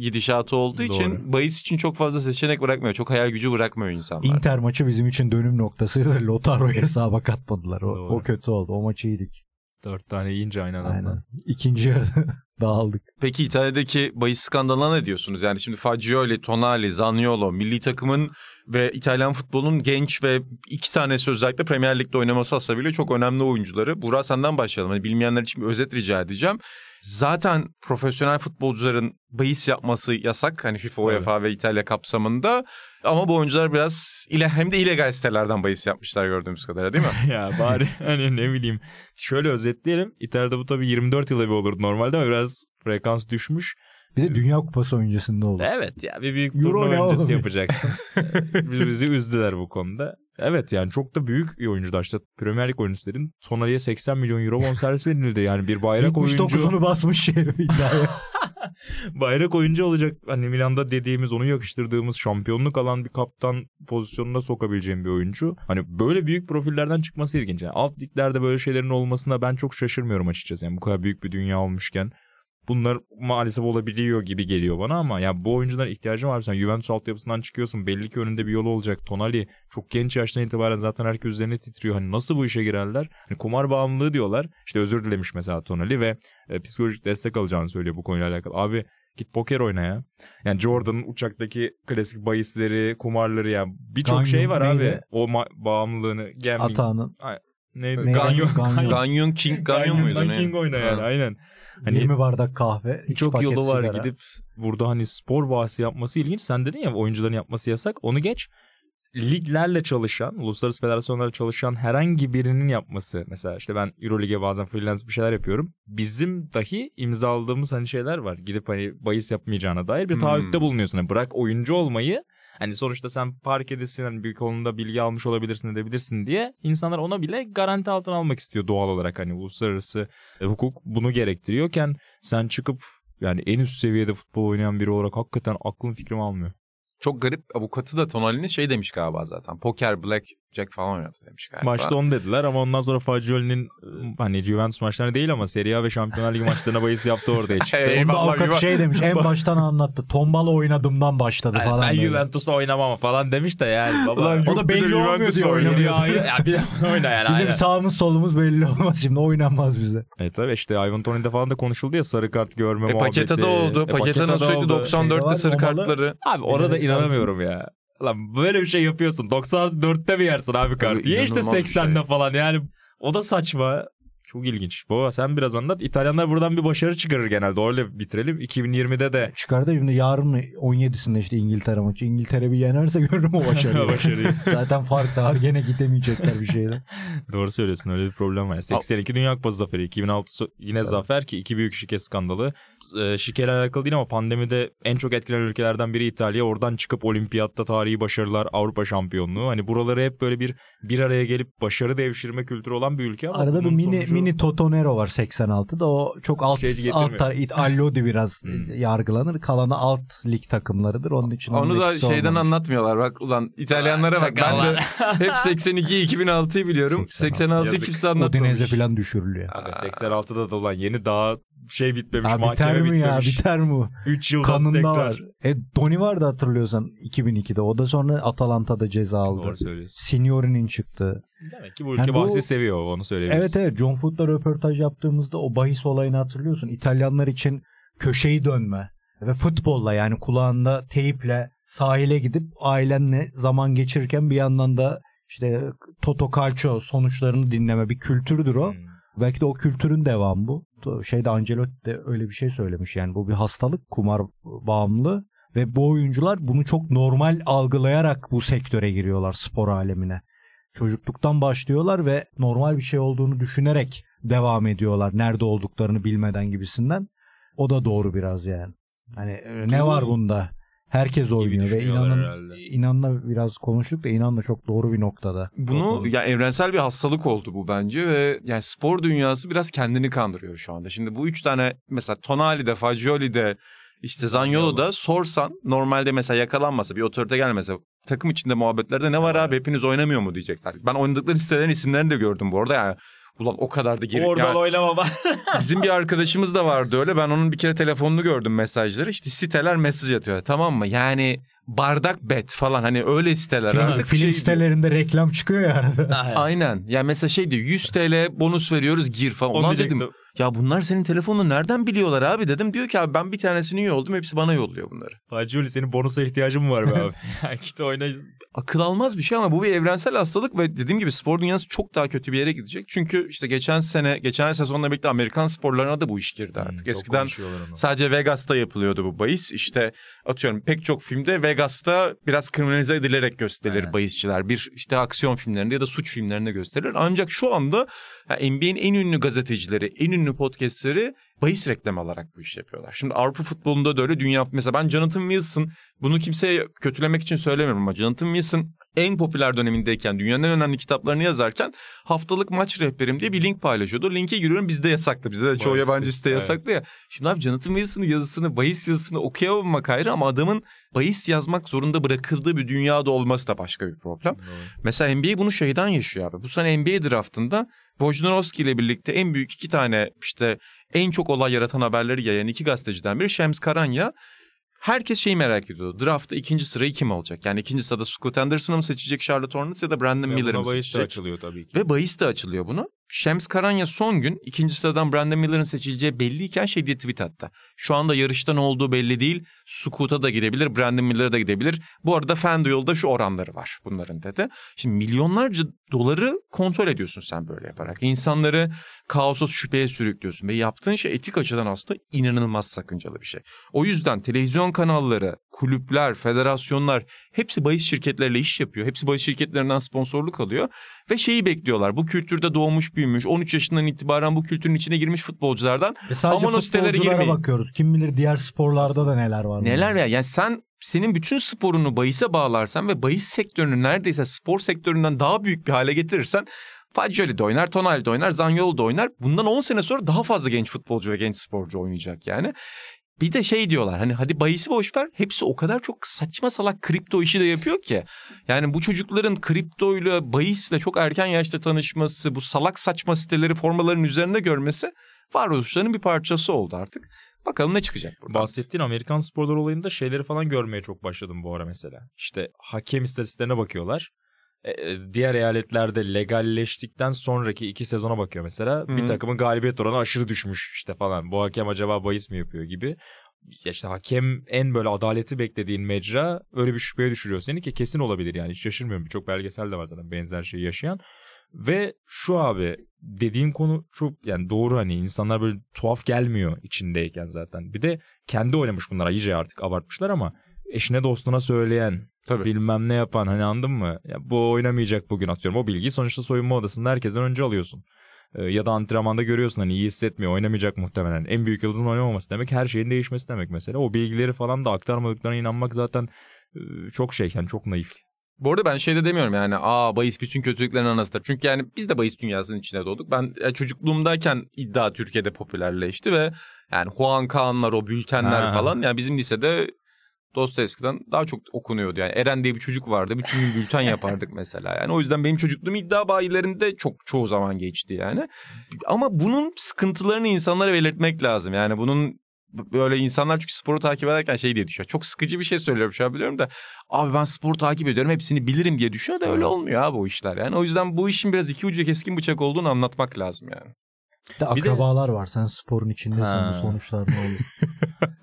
gidişatı olduğu için Doğru. bahis için çok fazla seçenek bırakmıyor. Çok hayal gücü bırakmıyor insanlar. Inter maçı bizim için dönüm noktasıydı. *laughs* Lotaro'yu hesaba katmadılar. O, Doğru. o kötü oldu. O maçı yedik. Dört tane yiyince aynı anda. Aynen. İkinci yarı *laughs* dağıldık. Peki İtalya'daki bahis skandalına ne diyorsunuz? Yani şimdi Fagioli, Tonali, Zaniolo, milli takımın ve İtalyan futbolun genç ve iki tanesi özellikle Premier Lig'de oynaması hasabıyla çok önemli oyuncuları. Burak senden başlayalım. Hani bilmeyenler için bir özet rica edeceğim. Zaten profesyonel futbolcuların bahis yapması yasak. Hani FIFA, Tabii. UEFA ve İtalya kapsamında. Ama bu oyuncular biraz ile hem de illegal sitelerden bahis yapmışlar gördüğümüz kadarıyla değil mi? *laughs* ya bari *laughs* hani ne bileyim. Şöyle özetleyelim. İtalya'da bu tabii 24 yılda bir olurdu normalde ama biraz frekans düşmüş. Bir de Dünya Kupası öncesinde oldu. Evet ya bir büyük Euro turnuva öncesi yapacaksın. *laughs* Bizi üzdüler bu konuda. Evet yani çok da büyük bir oyuncu da işte Premier Lig oyuncuların Tonali'ye 80 milyon euro bonservis verildi. Yani bir bayrak oyuncu 79'unu *laughs* basmış herif iddiaya. *laughs* bayrak oyuncu olacak. Hani Milan'da dediğimiz onu yakıştırdığımız şampiyonluk alan bir kaptan pozisyonuna sokabileceğim bir oyuncu. Hani böyle büyük profillerden çıkması ilginç. Yani alt liglerde böyle şeylerin olmasına ben çok şaşırmıyorum açıkçası. Yani bu kadar büyük bir dünya olmuşken bunlar maalesef olabiliyor gibi geliyor bana ama ya bu oyunculara ihtiyacım var. Sen Juventus altyapısından çıkıyorsun. Belli ki önünde bir yolu olacak. Tonali çok genç yaştan itibaren zaten herkes üzerine titriyor. Hani nasıl bu işe girerler? Hani kumar bağımlılığı diyorlar. İşte özür dilemiş mesela Tonali ve e, psikolojik destek alacağını söylüyor bu konuyla alakalı. Abi git poker oyna ya. Yani Jordan'ın uçaktaki klasik bahisleri, kumarları ya birçok Ganyo şey var abi. neydi? O ma- bağımlılığını, gambling. Atağının. Neydi? Ne? Ganyo. Ganyo. *laughs* Ganyon King Ganyon muydu? Ganyon'dan ne? King oyna yani Ha. aynen. Hani 20 bardak kahve. çok paket yolu var sigara. gidip burada hani spor bahsi yapması ilginç. Sen dedin ya oyuncuların yapması yasak. Onu geç. Liglerle çalışan, uluslararası federasyonlarla çalışan herhangi birinin yapması. Mesela işte ben Euroleague'e bazen freelance bir şeyler yapıyorum. Bizim dahi imzaladığımız hani şeyler var. Gidip hani bahis yapmayacağına dair bir Hmm. taahhütte bulunuyorsun. Yani bırak oyuncu olmayı Hani sonuçta sen parkedesin hani bir konuda bilgi almış olabilirsin edebilirsin diye insanlar ona bile garanti altına almak istiyor doğal olarak hani uluslararası e, hukuk bunu gerektiriyorken sen çıkıp yani en üst seviyede futbol oynayan biri olarak hakikaten aklım fikrim almıyor. Çok garip avukatı da Tonali'nin şey demiş galiba zaten. Poker, black, jack falan oynadı demiş galiba. Maçta onu dediler ama ondan sonra Fagioli'nin e, hani Juventus maçlarına değil ama Serie A ve Şampiyonlar Ligi maçlarına bahis yaptı ortaya *laughs* çıktı. Hey, Onda avukat eyvallah. şey demiş en *laughs* baştan anlattı. Tombala oynadığımdan başladı Ay, falan. ben böyle. Juventus'a oynamam falan demiş de yani baba. Ulan O da bir belli olmuyor Juventus diye oynamıyor. Ya bir de *laughs* oyna yani. Bizim aynen. sağımız solumuz belli olmaz şimdi oynanmaz bize. E tabii işte Ivan Toney'de falan da konuşuldu ya sarı kart görme E, muhabbeti. Paketa'da oldu. E, Paketa'nın Paketa'da sürekli oldu. Şeyde 94'te var, sarı kartları. Abi orada Bilerek inanamıyorum ya. Lan böyle bir şey yapıyorsun. 94'te mi yersin abi kart? Abi Ye işte inanılmaz bir 80'de şey. falan yani. O da saçma. Çok ilginç. Baba sen biraz anlat. İtalyanlar buradan bir başarı çıkarır genelde. Öyle bitirelim. 2020'de de Çıkardı şimdi yarın mı 17'sinde işte İngiltere maçı. İngiltere bir yenerse görürüm o başarıyı. *laughs* Başarıyı. *laughs* Zaten fark da var gene gidemeyecekler bir şeyden. *laughs* Doğru söylüyorsun öyle bir problem var. 82 Dünya Kupası zaferi, 2006 so- yine zafer ki iki büyük şike skandalı. Ee, şikeyle alakalı değil ama pandemide en çok etkilenen ülkelerden biri İtalya. Oradan çıkıp olimpiyatta tarihi başarılar, Avrupa şampiyonluğu. Hani buraları hep böyle bir bir araya gelip başarı devşirme kültürü olan bir ülke ama Arada bir mini sonucu- mini Totonero var 86'da. O çok alt Şey alt tar- it- Allodi biraz Hmm. yargılanır. Kalanı alt lig takımlarıdır. Onun için Onu da şeyden olmamış. anlatmıyorlar. Bak ulan İtalyanlara bak. Ben de hep 82 2006'yı biliyorum. 86. 86'yı Yazık. kimse anlatmamış. Udinese falan düşürülüyor. Abi 86'da da olan yeni daha şey bitmemiş. Ya biter mahkeme mi ya bitmemiş. biter mi? 3 yıldan Kanında tekrar. var. E, Doni vardı hatırlıyorsan 2002'de. O da sonra Atalanta'da ceza aldı. Doğru söylüyorsun. Signori'nin çıktı. Demek ki bu ülke Yani bu- bahsi seviyor onu söyleyebiliriz. Evet evet John Foot'la röportaj yaptığımızda o bahis olayını hatırlıyorsun. İtalyanlar için köşeyi dönme ve futbolla yani kulağında teyple sahile gidip ailenle zaman geçirirken bir yandan da işte Toto Calcio sonuçlarını dinleme bir kültürdür o. Hmm. Belki de o kültürün devamı bu. Şeyde Ancelotti de öyle bir şey söylemiş yani bu bir hastalık kumar bağımlı ve bu oyuncular bunu çok normal algılayarak bu sektöre giriyorlar spor alemine. Çocukluktan başlıyorlar ve normal bir şey olduğunu düşünerek devam ediyorlar. Nerede olduklarını bilmeden gibisinden. O da doğru biraz yani. Hani e, ne var bunda? Herkes oynuyor ve inanın herhalde. inanla biraz konuştuk da inan da çok doğru bir noktada. Bunu ya evrensel bir hastalık oldu bu bence ve yani spor dünyası biraz kendini kandırıyor şu anda. Şimdi bu üç tane mesela Tonali'de, Fagioli'de, işte Zaniolo'da sorsan normalde mesela yakalanmasa bir otorite gelmese takım içinde muhabbetlerde ne var abi hepiniz oynamıyor mu diyecekler. Ben oynadıkları sitelerin isimlerini de gördüm bu arada yani. Ulan o kadar da geri... Oradan yani oynama bak. *laughs* bizim bir arkadaşımız da vardı öyle. Ben onun bir kere telefonunu gördüm mesajları. İşte siteler mesaj atıyor tamam mı? Yani bardak bet falan hani öyle siteler Film, artık. film şey- sitelerinde reklam çıkıyor ya arada. Aynen. Yani mesela şey diyor 100 TL bonus veriyoruz gir falan. Onu Ulan dedim. Ya bunlar senin telefonunu nereden biliyorlar abi dedim. Diyor ki abi ben bir tanesini üye oldum hepsi bana yolluyor bunları. Hacı senin bonusa ihtiyacın mı var be abi? *laughs* Ya Git oyna. Akıl almaz bir şey ama bu bir evrensel hastalık ve dediğim gibi spor dünyası çok daha kötü bir yere gidecek. Çünkü işte geçen sene, geçen sezonla birlikte Amerikan sporlarına da bu iş girdi artık. Hmm, Eskiden sadece Vegas'ta yapılıyordu bu bahis. İşte atıyorum pek çok filmde Vegas'ta biraz kriminalize edilerek gösterilir Aynen. bahisçiler. Bir işte aksiyon filmlerinde ya da suç filmlerinde gösterilir. Ancak şu anda yani NBA'in en ünlü gazetecileri, en ünlü podcastleri bahis reklamı alarak bu işi yapıyorlar. Şimdi Avrupa futbolunda da öyle dünya mesela ben Jonathan Wilson bunu kimseye kötülemek için söylemiyorum ama Jonathan Wilson en popüler dönemindeyken dünyanın en önemli kitaplarını yazarken haftalık maç rehberim diye bir link paylaşıyordu. Linke giriyorum bizde yasaklı. Bizde de çoğu Bahis yabancı site evet. yasaklı ya. Şimdi abi Jonathan Wilson'ın yazısını, bahis yazısını okuyamamak ayrı ama adamın bahis yazmak zorunda bırakıldığı bir dünyada olması da başka bir problem. Mesela NBA bunu şeyden yaşıyor abi. Bu sene NBA draftında Wojnarowski ile birlikte en büyük iki tane işte en çok olay yaratan haberleri yayan iki gazeteciden biri Shams Karanya. Herkes şeyi merak ediyordu. Draftta ikinci sırayı kim alacak? Yani ikinci sırada Scott Anderson'ı mı seçecek Charlotte Hornets ya da Brandon Miller'ı mı bahis de seçecek? açılıyor tabii ki. Ve bahis de açılıyor bunu. Shams Karanya son gün ikinci sıradan Brandon Miller'ın seçileceği belliyken şey diye tweet attı. Şu anda yarışta ne olduğu belli değil. Scoot'a da gidebilir, Brandon Miller'a da gidebilir. Bu arada FanDuel'da şu oranları var bunların dedi. Şimdi milyonlarca doları kontrol ediyorsun sen böyle yaparak. İnsanları kaosa şüpheye sürüklüyorsun ve yaptığın şey etik açıdan aslında inanılmaz sakıncalı bir şey. O yüzden televizyon kanalları, kulüpler, federasyonlar hepsi bahis şirketleriyle iş yapıyor. Hepsi bahis şirketlerinden sponsorluk alıyor ve şeyi bekliyorlar. Bu kültürde doğmuş büyümüş 13 yaşından itibaren bu kültürün içine girmiş futbolculardan Ve sadece Aman o sitelere girmeyin. bakıyoruz. Kim bilir diğer sporlarda da neler var. neler ya yani sen senin bütün sporunu bahise bağlarsan ve bahis sektörünü neredeyse spor sektöründen daha büyük bir hale getirirsen Fagioli de oynar, Tonali de oynar, Zaniolo da oynar. Bundan 10 sene sonra daha fazla genç futbolcu ve genç sporcu oynayacak yani. Bir de şey diyorlar hani hadi bahisi boş ver hepsi o kadar çok saçma salak kripto işi de yapıyor ki. Yani bu çocukların kriptoyla bahisle çok erken yaşta tanışması bu salak saçma siteleri formaların üzerinde görmesi varoluşlarının bir parçası oldu artık. Bakalım ne çıkacak buradan. Bahsettiğin Amerikan sporlar olayında şeyleri falan görmeye çok başladım bu ara mesela. İşte hakem istatistiklerine bakıyorlar. E, e, diğer eyaletlerde legalleştikten sonraki iki sezona bakıyor mesela. Hı. Bir takımın galibiyet oranı aşırı düşmüş işte falan. Bu hakem acaba bahis mi yapıyor gibi. Ya işte hakem en böyle adaleti beklediğin mecra öyle bir şüpheye düşürüyor seni ki kesin olabilir yani hiç şaşırmıyorum. Birçok belgesel de var zaten benzer şeyi yaşayan. Ve şu abi dediğin konu çok yani doğru hani insanlar böyle tuhaf gelmiyor içindeyken zaten. Bir de kendi oynamış bunlar iyice artık abartmışlar ama eşine dostuna söyleyen Tabii. bilmem ne yapan hani anladın mı? Ya bu oynamayacak bugün atıyorum. O bilgiyi sonuçta soyunma odasında herkesten önce alıyorsun. Ee, ya da antrenmanda görüyorsun hani iyi hissetmiyor oynamayacak muhtemelen. En büyük yıldızın oynamaması demek her şeyin değişmesi demek mesela. O bilgileri falan da aktarmadıklarına inanmak zaten e, çok şey yani çok naif. Bu arada ben şey de demiyorum yani aa bahis bütün kötülüklerin anasıdır. Çünkü yani biz de bahis dünyasının içine doğduk. Ben ya, çocukluğumdayken iddia Türkiye'de popülerleşti ve yani Juan Kaanlar o bültenler Ha. falan yani bizim lisede Dostoyevski'den daha çok okunuyordu. Yani Eren diye bir çocuk vardı. Bütün gün bülten *laughs* yapardık mesela. Yani o yüzden benim çocukluğum iddia bayilerinde çok çoğu zaman geçti yani. Ama bunun sıkıntılarını insanlara belirtmek lazım. Yani bunun böyle insanlar çünkü sporu takip ederken şey diye düşünüyor. Çok sıkıcı bir şey söylüyorum şu an biliyorum da abi ben sporu takip ediyorum hepsini bilirim diye düşünüyor da öyle olmuyor abi o işler yani. O yüzden bu işin biraz iki ucu keskin bıçak olduğunu anlatmak lazım yani. Bir de Bir de- akrabalar var. Sen sporun içindesin. Ha. Bu sonuçlar ne olur?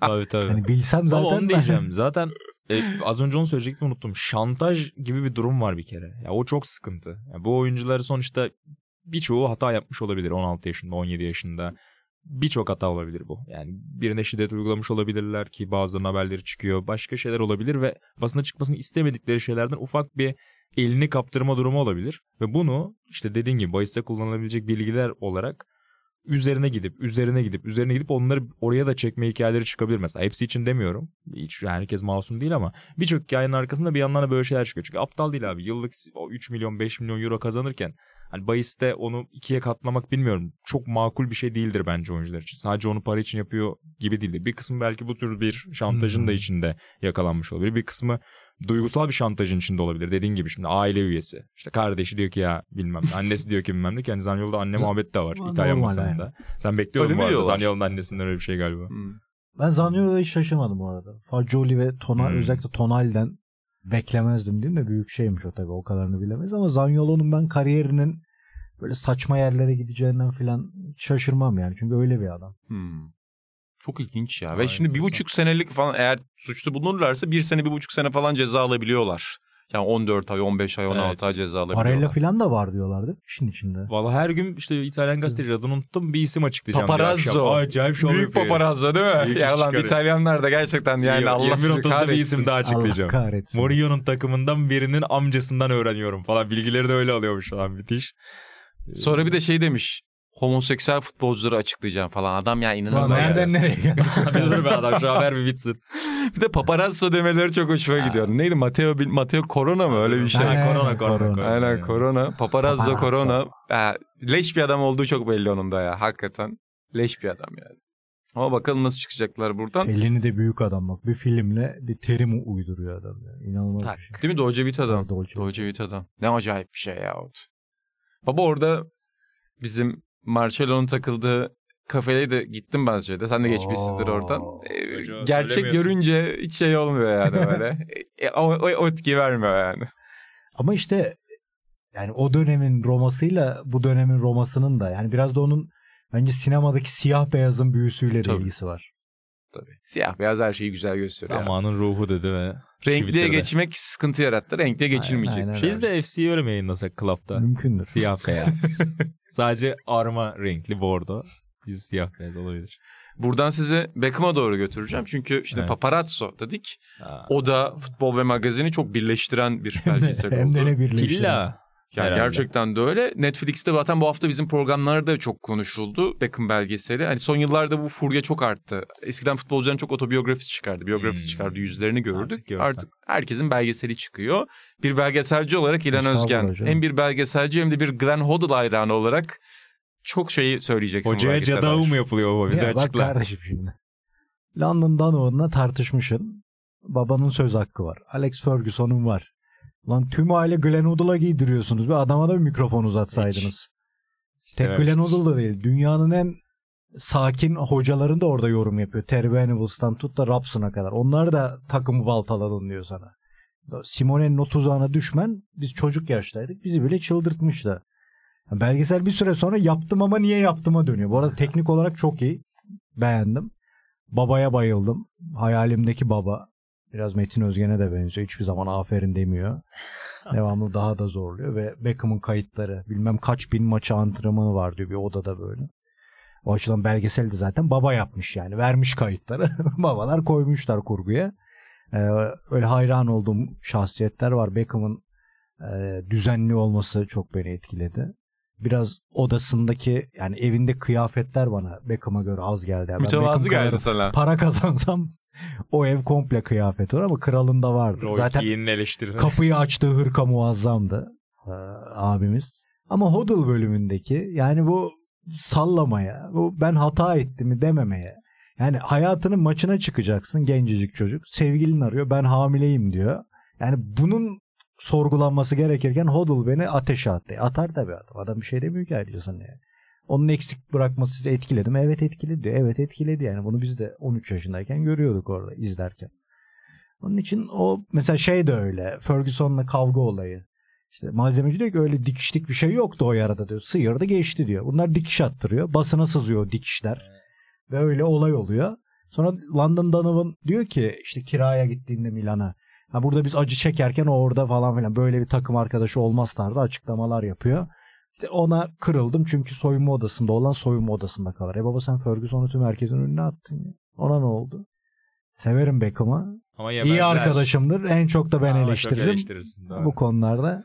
*laughs* tabii tabii. Hani bilsem zaten Ama onu ben- diyeceğim. Zaten e, az önce onu söyleyecektim unuttum. Şantaj gibi bir durum var bir kere. Ya o çok sıkıntı. Ya bu oyuncuları sonuçta birçoğu hata yapmış olabilir 16 yaşında, 17 yaşında. Birçok hata olabilir bu. Yani birine şiddet uygulamış olabilirler ki bazılarının haberleri çıkıyor. Başka şeyler olabilir ve basına çıkmasını istemedikleri şeylerden ufak bir elini kaptırma durumu olabilir. Ve bunu işte dediğin gibi bahiste kullanılabilecek bilgiler olarak üzerine gidip üzerine gidip üzerine gidip onları oraya da çekme hikayeleri çıkabilir mesela. Hepsi için demiyorum. Hiç herkes masum değil ama birçok hikayenin arkasında bir yandan da böyle şeyler çıkıyor. Çünkü aptal değil abi. Yıllık o 3 milyon 5 milyon euro kazanırken hani bahiste onu ikiye katlamak bilmiyorum. Çok makul bir şey değildir bence oyuncular için. Sadece onu para için yapıyor gibi değildir. Bir kısmı belki bu tür bir şantajın da Hmm. içinde yakalanmış olabilir. Bir kısmı duygusal bir şantajın içinde olabilir. Dediğin gibi şimdi aile üyesi. İşte kardeşi diyor ki ya bilmem ne. Annesi diyor ki bilmem ne. Yani Zanyolu'da anne *laughs* muhabbeti de var. İtalyan yani. basınında. Sen bekliyordun bu arada. Zanyolu'nun annesinden öyle bir şey galiba. Ben Zaniolo'ya hiç şaşırmadım bu arada. Fagioli ve Tonal, Hmm. özellikle Tonal'den beklemezdim değil mi? Büyük şeymiş o tabii. O kadarını bilemeyiz ama Zaniolo'nun ben kariyerinin böyle saçma yerlere gideceğinden falan şaşırmam yani. Çünkü öyle bir adam. Hmm. Çok ilginç ya. Ve şimdi bir buçuk senelik falan eğer suçlu bulunurlarsa bir sene bir buçuk sene falan ceza alabiliyorlar. Yani 14 ay, 15 ay, 16 Evet. ay ceza alabiliyorlar. falan da var diyorlar değil mi? İşin içinde. Valla her gün işte İtalyan gazeteci adını unuttum bir isim açıklayacağım. Paparazzo. Acayip şov Büyük yapıyor. paparazzo değil mi? Büyük ya lan. İtalyanlar da gerçekten yani Allah 20 sizi 30'da bir kahretsin. isim daha açıklayacağım. Allah kahretsin. Mourinho'nun takımından birinin amcasından öğreniyorum falan. Bilgileri de öyle alıyormuş falan müthiş. Sonra bir de şey demiş. Homoseksüel futbolcuları açıklayacağım falan. Adam ya inanılmaz. nereden nereye geldi? bir dur be adam şu haber bir bitsin. Bir de paparazzo demeleri çok hoşuma gidiyor. Neydi Matteo Bil- Matteo Corona mı öyle bir şey? Aynen, Aynen, korona, korona, korona. korona. Aynen Corona. Paparazzo Paparazzo. Corona. Ha, leş bir adam olduğu çok belli onun da ya. Hakikaten. Leş bir adam yani. Ama bakalım nasıl çıkacaklar buradan. Elini de büyük adam bak. Bir filmle bir terim uyduruyor adam. Yani. İnanılmaz Tak. bir şey. Değil mi Dolce Vita'dan? Dolce. Dolce Vita'dan. Ne acayip bir şey ya. o. Baba orada bizim Marcelo'nun takıldığı kafeye de gittim ben şeyde. Sen de geçmişsindir Oo. oradan. Ee, Hoca gerçek görünce hiç şey olmuyor yani böyle. *laughs* E, o, o, o etki vermiyor yani. Ama işte yani o dönemin Roma'sıyla bu dönemin Roma'sının da yani biraz da onun bence sinemadaki siyah beyazın büyüsüyle de ilgisi var. Tabii. Siyah beyaz her şeyi güzel gösteriyor. Zamanın ruhu dedi ve Renkliye geçmek sıkıntı yarattı. Renkliye geçilmeyecek. aynen. Biz de FC'yi öyle mi yayınlasak Club'da? Mümkündür. Siyah beyaz. *laughs* Sadece arma renkli bordo. Biz siyah beyaz olabilir. Buradan size Beckham'a doğru götüreceğim. Çünkü şimdi Evet. paparazzo dedik. Ha. O da futbol ve magazini çok birleştiren bir Hem *laughs* belgesel hem oldu. de ne birleştiren. Tilla. Yani Herhalde. gerçekten de öyle. Netflix'te zaten bu hafta bizim programlarda çok konuşuldu Beckham belgeseli. Hani son yıllarda bu furya çok arttı. Eskiden futbolcuların çok otobiyografisi çıkardı. Biyografisi Hmm. çıkardı. Yüzlerini gördük. Artık Artık, görsen. herkesin belgeseli çıkıyor. Bir belgeselci olarak İlhan Özgen hocam. hem bir belgeselci hem de bir Glenn Hoddle hayranı olarak çok şeyi söyleyeceksin Hocaya cadavu mu yapılıyor baba? Bize Ya bak açıkla. kardeşim şimdi. London Donova'nla tartışmışsın. Babanın söz hakkı var. Alex Ferguson'un var. Lan tüm aile Glenn Hoddle'a giydiriyorsunuz. Bir adama da bir mikrofon uzatsaydınız. Tek Glenn. Hoddle da değil. Dünyanın en sakin hocaların da orada yorum yapıyor. Terry Venables'tan tut da Rapson'a kadar. Onlar da takımı baltaladın diyor sana. Simone'nin o tuzağına düşmen biz çocuk yaştaydık. Bizi bile çıldırtmıştı. Belgesel bir süre sonra yaptım ama niye yaptıma dönüyor. Bu arada teknik olarak çok iyi. Beğendim. Babaya bayıldım. Hayalimdeki baba. Biraz Metin Özgen'e de benziyor. Hiçbir zaman aferin demiyor. *laughs* Devamlı daha da zorluyor ve Beckham'ın kayıtları bilmem kaç bin maçı antrenmanı var diyor bir odada böyle. O açıdan belgesel de zaten baba yapmış yani. Vermiş kayıtları. *laughs* Babalar koymuşlar kurguya. Ee, öyle hayran olduğum şahsiyetler var. Beckham'ın e, düzenli olması çok beni etkiledi. Biraz odasındaki yani evinde kıyafetler bana Beckham'a göre az geldi. Yani Mütevazı Beckham geldi sana. Para kazansam o ev komple kıyafet olur ama kralında vardı. Roy Zaten kapıyı açtığı hırka muazzamdı ee, abimiz. Ama Hodl bölümündeki yani bu sallamaya, bu ben hata ettim dememeye. Yani hayatının maçına çıkacaksın gencecik çocuk. Sevgilin arıyor ben hamileyim diyor. Yani bunun sorgulanması gerekirken Hodl beni ateşe attı. E, Atar tabii adam. Adam bir şey demiyor ki ayrıca sana yani. Onun eksik bırakması sizi etkiledi mi? Evet etkiledi diyor. Evet etkiledi yani. Bunu biz de 13 yaşındayken görüyorduk orada izlerken. Onun için o mesela şey de öyle. Ferguson'la kavga olayı. İşte malzemeci diyor ki öyle dikişlik bir şey yoktu o yarada diyor. Sıyırdı geçti diyor. Bunlar dikiş attırıyor. Basına sızıyor dikişler. Ve öyle olay oluyor. Sonra London Donovan diyor ki işte kiraya gittiğinde Milan'a. Ha burada biz acı çekerken o orada falan filan böyle bir takım arkadaşı olmaz tarzı açıklamalar yapıyor. İşte ona kırıldım çünkü soyunma odasında olan soyunma odasında kalır. E baba sen Ferguson'u tüm herkesin önüne attın ya. Ona ne oldu? Severim Beckham'ı. Ama İyi arkadaşımdır. En çok da ben Ama eleştiririm bu konularda.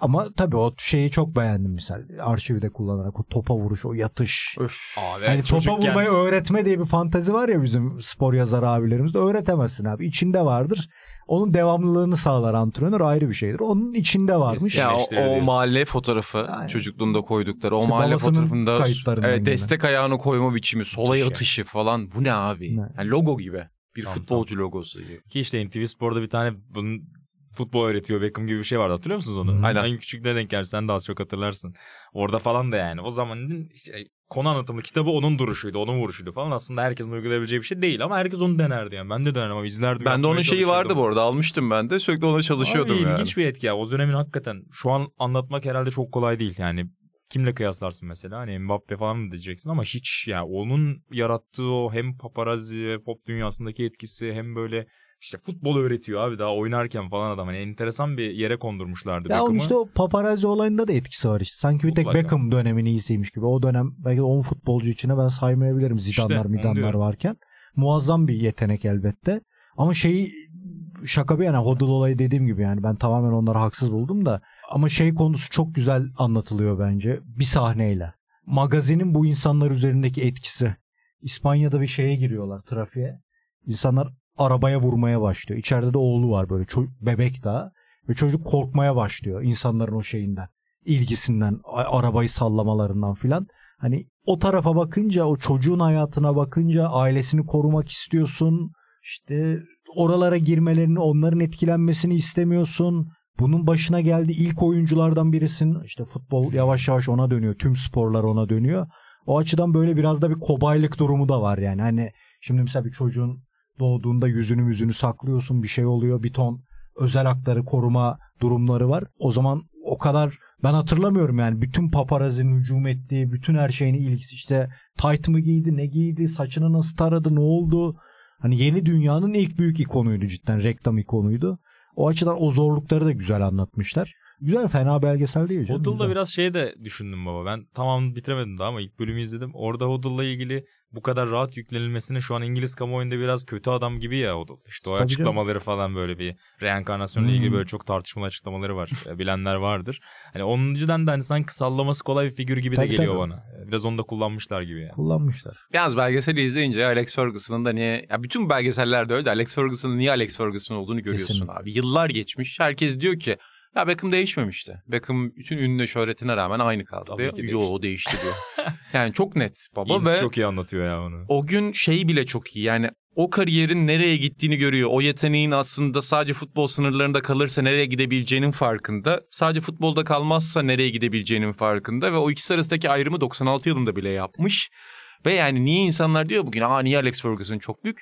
Ama tabii o şeyi çok beğendim misal. Arşivi de kullanarak o topa vuruş, o yatış. Öf. Abi, Yani topa vurmayı öğretme diye bir fantazi var ya bizim spor yazarı abilerimizde. Öğretemezsin abi. İçinde vardır. Onun devamlılığını sağlar antrenör ayrı bir şeydir. Onun içinde varmış. Ya Ya o, o mahalle fotoğrafı Aynen. çocukluğunda koydukları o İşte mahalle fotoğrafında gene. destek ayağını koyma biçimi, sola ya. yatışı falan bu ne abi? Ne? Yani logo gibi. Bir Tamam, futbolcu logosu gibi. Ki işte NTV Spor'da bir tane bunun futbol öğretiyor Beckham gibi bir şey vardı. Hatırlıyor musunuz onu? Aynen. En küçük ne denk geldi sen de az çok hatırlarsın. Orada falan da yani. O zamanın işte konu anlatımlı kitabı onun duruşuydu onun vuruşuydu falan. Aslında herkesin uygulayabileceği bir şey değil ama herkes onu denerdi yani. Ben de denerim ama izlerdim. Ben de onun şeyi vardı bu arada. Almıştım ben de. Sürekli ona çalışıyordum Abi, yani. ilginç bir etki ya. O dönemin hakikaten şu an anlatmak herhalde çok kolay değil. Yani kimle kıyaslarsın mesela? Hani Mbappe falan mı diyeceksin? Ama hiç ya. Onun yarattığı o hem paparazzi ve pop dünyasındaki etkisi hem böyle işte futbol öğretiyor abi daha oynarken falan adam hani enteresan bir yere kondurmuşlardı Ya Beckham'ı. işte o paparazzi olayında da etkisi var işte. Sanki bir tek Mutlaka. Beckham dönemin iyisiymiş gibi. O dönem belki 10 futbolcu içine ben saymayabilirim Zidane'lar onu midanlar varken. Muazzam bir yetenek elbette. Ama şeyi şaka bir yana Hodl olayı dediğim gibi yani ben tamamen onları haksız buldum da ama şey konusu çok güzel anlatılıyor bence bir sahneyle. Magazinin bu insanlar üzerindeki etkisi. İspanya'da bir şeye giriyorlar trafiğe. İnsanlar arabaya vurmaya başlıyor. İçeride de oğlu var böyle bebek daha ve çocuk korkmaya başlıyor insanların o şeyinden, ilgisinden, arabayı sallamalarından filan. Hani o tarafa bakınca, o çocuğun hayatına bakınca ailesini korumak istiyorsun. İşte oralara girmelerini, onların etkilenmesini istemiyorsun. Bunun başına geldi ilk oyunculardan birisin. İşte futbol yavaş yavaş ona dönüyor. Tüm sporlar ona dönüyor. O açıdan böyle biraz da bir kobaylık durumu da var yani. Hani şimdi mesela bir çocuğun doğduğunda yüzünü yüzünü saklıyorsun bir şey oluyor bir ton özel hakları koruma durumları var. O zaman o kadar ben hatırlamıyorum yani bütün paparazinin hücum ettiği bütün her şeyini ilgisi işte tight mı giydi ne giydi saçını nasıl taradı ne oldu. Hani yeni dünyanın ilk büyük ikonuydu cidden reklam ikonuydu. O açıdan o zorlukları da güzel anlatmışlar. Güzel fena belgesel değil canım. Biraz şey de düşündüm baba. Ben tamam bitiremedim daha ama ilk bölümü izledim. Orada Hoddle'la ilgili bu kadar rahat yüklenilmesine şu an İngiliz kamuoyunda biraz kötü adam gibi ya Hoddle. İşte o Tabii açıklamaları falan böyle bir reenkarnasyonla Hmm. ilgili böyle çok tartışmalı açıklamaları var. *laughs* Bilenler vardır. Hani onun yüzden de hani sanki sallaması kolay bir figür gibi Tabii, de geliyor tabii. bana. Biraz onu da kullanmışlar gibi yani. kullanmışlar. Yalnız belgeseli izleyince Alex Ferguson'ın da niye... Ya bütün belgesellerde öyle de Alex Ferguson'ın niye Alex Ferguson olduğunu görüyorsun Kesinlikle. abi. Yıllar geçmiş. Herkes diyor ki ya Beckham değişmemişti. Beckham bütün ününe şöhretine rağmen aynı kaldı Tabii ki Yo değişti. o değişti diyor. *laughs* yani çok net baba İngiliz ve çok iyi anlatıyor ya onu. o gün şey bile çok iyi. Yani o kariyerin nereye gittiğini görüyor. O yeteneğin aslında sadece futbol sınırlarında kalırsa nereye gidebileceğinin farkında. Sadece futbolda kalmazsa nereye gidebileceğinin farkında. Ve o ikisi arasındaki ayrımı 96 yılında bile yapmış. Ve yani niye insanlar diyor bugün aa niye Alex Ferguson çok büyük.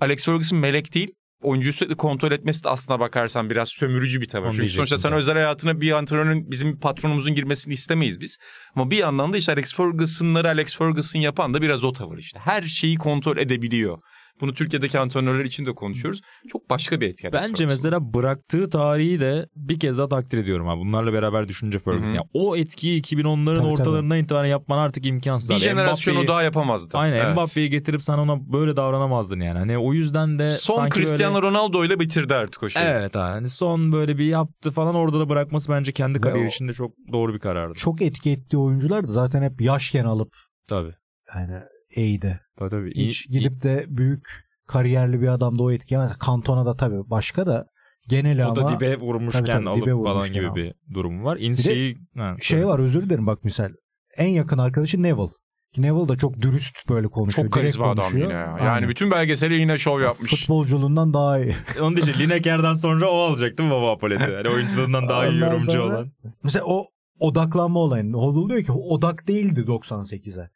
Alex Ferguson melek değil. Oyuncuyu sürekli kontrol etmesi de aslına bakarsan biraz sömürücü bir tavır. Çünkü sonuçta sen özel hayatına bir antrenörün bizim patronumuzun girmesini istemeyiz biz. Ama bir yandan da işte Alex Ferguson'ları Alex Ferguson yapan da biraz o tavır işte. Her şeyi kontrol edebiliyor. Bunu Türkiye'deki antrenörler için de konuşuyoruz. Çok başka bir etken. Bence mesela bıraktığı tarihi de bir kez daha takdir ediyorum abi. Bunlarla beraber düşünce Ferguson. Yani o etkiyi 2010'ların Tabii, ortalarından itibaren yapman artık imkansız. bir abi. jenerasyonu Mbappe'yi- daha yapamazdı. Aynen Evet. Mbappe'yi getirip sen ona böyle davranamazdın yani. Hani o yüzden de Son sanki Cristiano böyle... Ronaldo ile bitirdi artık o şeyi. Evet abi. Hani son böyle bir yaptı falan orada da bırakması bence kendi Ve kariyeri o- için de çok doğru bir karardı. Çok etki ettiği oyuncular da zaten hep yaşken alıp Tabii. yani eğdi. Tabii tabii. İyi- Hiç gidip de büyük kariyerli bir adam da o etki yemez. Cantona da tabii başka da geneli o da ama dibe vurmuşken Tabii, tabii, alıp dibe falan vurmuşken gibi al. bir durum var. İnseyi şey var özür dilerim bak misal en yakın arkadaşı Neville. Neville da çok dürüst böyle konuşuyor. Çok karizma adam konuşuyor. yine ya. Yani Aynen. bütün belgeseli yine şov yapmış. Futbolculuğundan daha iyi. *laughs* Onun için Lineker'den sonra o alacak değil mi baba Apoleti? Yani oyunculuğundan daha iyi yorumcu sonra- olan. Mesela o odaklanma olayını. Hodl diyor ki odak değildi 98'e.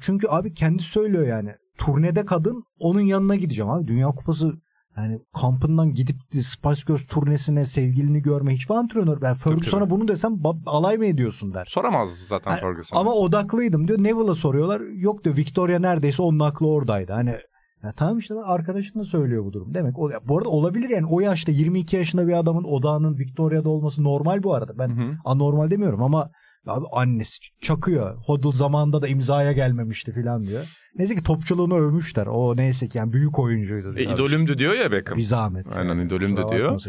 Çünkü abi kendi söylüyor yani. Turnede kadın onun yanına gideceğim abi. Dünya Kupası yani kampından gidip Spice Girls turnesine sevgilini görme hiçbir antrenör. Ben Ferguson'a bunu desem alay mı ediyorsun der. Soramaz zaten Ha, Ferguson. Ama odaklıydım diyor. Neville'a soruyorlar. Yok diyor Victoria neredeyse onun aklı oradaydı. Hani ya tamam işte arkadaşın da söylüyor bu durum. Demek o, ya bu arada olabilir yani o yaşta 22 yaşında bir adamın odağının Victoria'da olması normal bu arada. Ben Hı hı. anormal demiyorum ama abi annesi çakıyor. Hodl zamanında da imzaya gelmemişti falan diyor. Neyse ki topçuluğunu övmüşler. O neyse ki yani büyük oyuncuydu. E, diyor. idolümdü diyor ya Beckham. Bir zahmet. Aynen, idolümdü Kusura diyor.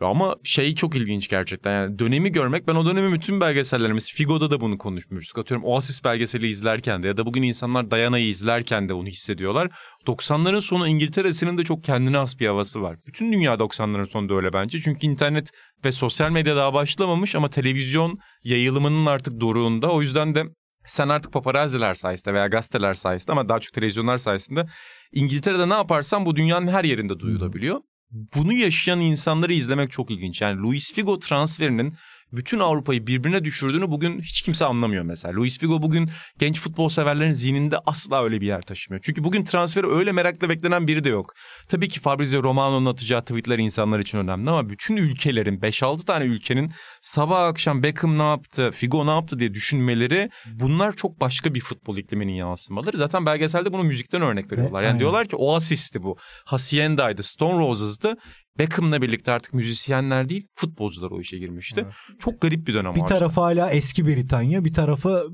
Ama şey çok ilginç gerçekten yani dönemi görmek ben o dönemi bütün belgesellerimiz Figo'da da bunu konuşmuştuk. Atıyorum Oasis belgeseli izlerken de ya da bugün insanlar Diana'yı izlerken de bunu hissediyorlar. 90'ların sonu İngiltere'sinin de çok kendine has bir havası var. Bütün dünya 90'ların sonunda öyle bence. Çünkü internet ve sosyal medya daha başlamamış ama televizyon yayılımının artık doruğunda. O yüzden de sen artık paparazziler sayesinde veya gazeteler sayesinde ama daha çok televizyonlar sayesinde İngiltere'de ne yaparsan bu dünyanın her yerinde duyulabiliyor. Bunu yaşayan insanları izlemek çok ilginç. Yani Luis Figo transferinin bütün Avrupa'yı birbirine düşürdüğünü bugün hiç kimse anlamıyor mesela. Luis Figo bugün genç futbol severlerin zihninde asla öyle bir yer taşımıyor. Çünkü bugün transferi öyle merakla beklenen biri de yok. Tabii ki Fabrizio Romano'nun atacağı tweetler insanlar için önemli ama bütün ülkelerin 5-6 tane ülkenin sabah akşam Beckham ne yaptı, Figo ne yaptı diye düşünmeleri bunlar çok başka bir futbol ikliminin yansımaları. Zaten belgeselde bunu müzikten örnek veriyorlar. Yani aynen. diyorlar ki Oasis'ti bu. Hacienda'ydı, Stone Roses'dı. Beckham'la birlikte artık müzisyenler değil futbolcular o işe girmişti. Çok garip bir dönem Bir tarafı hala eski Britanya, bir tarafı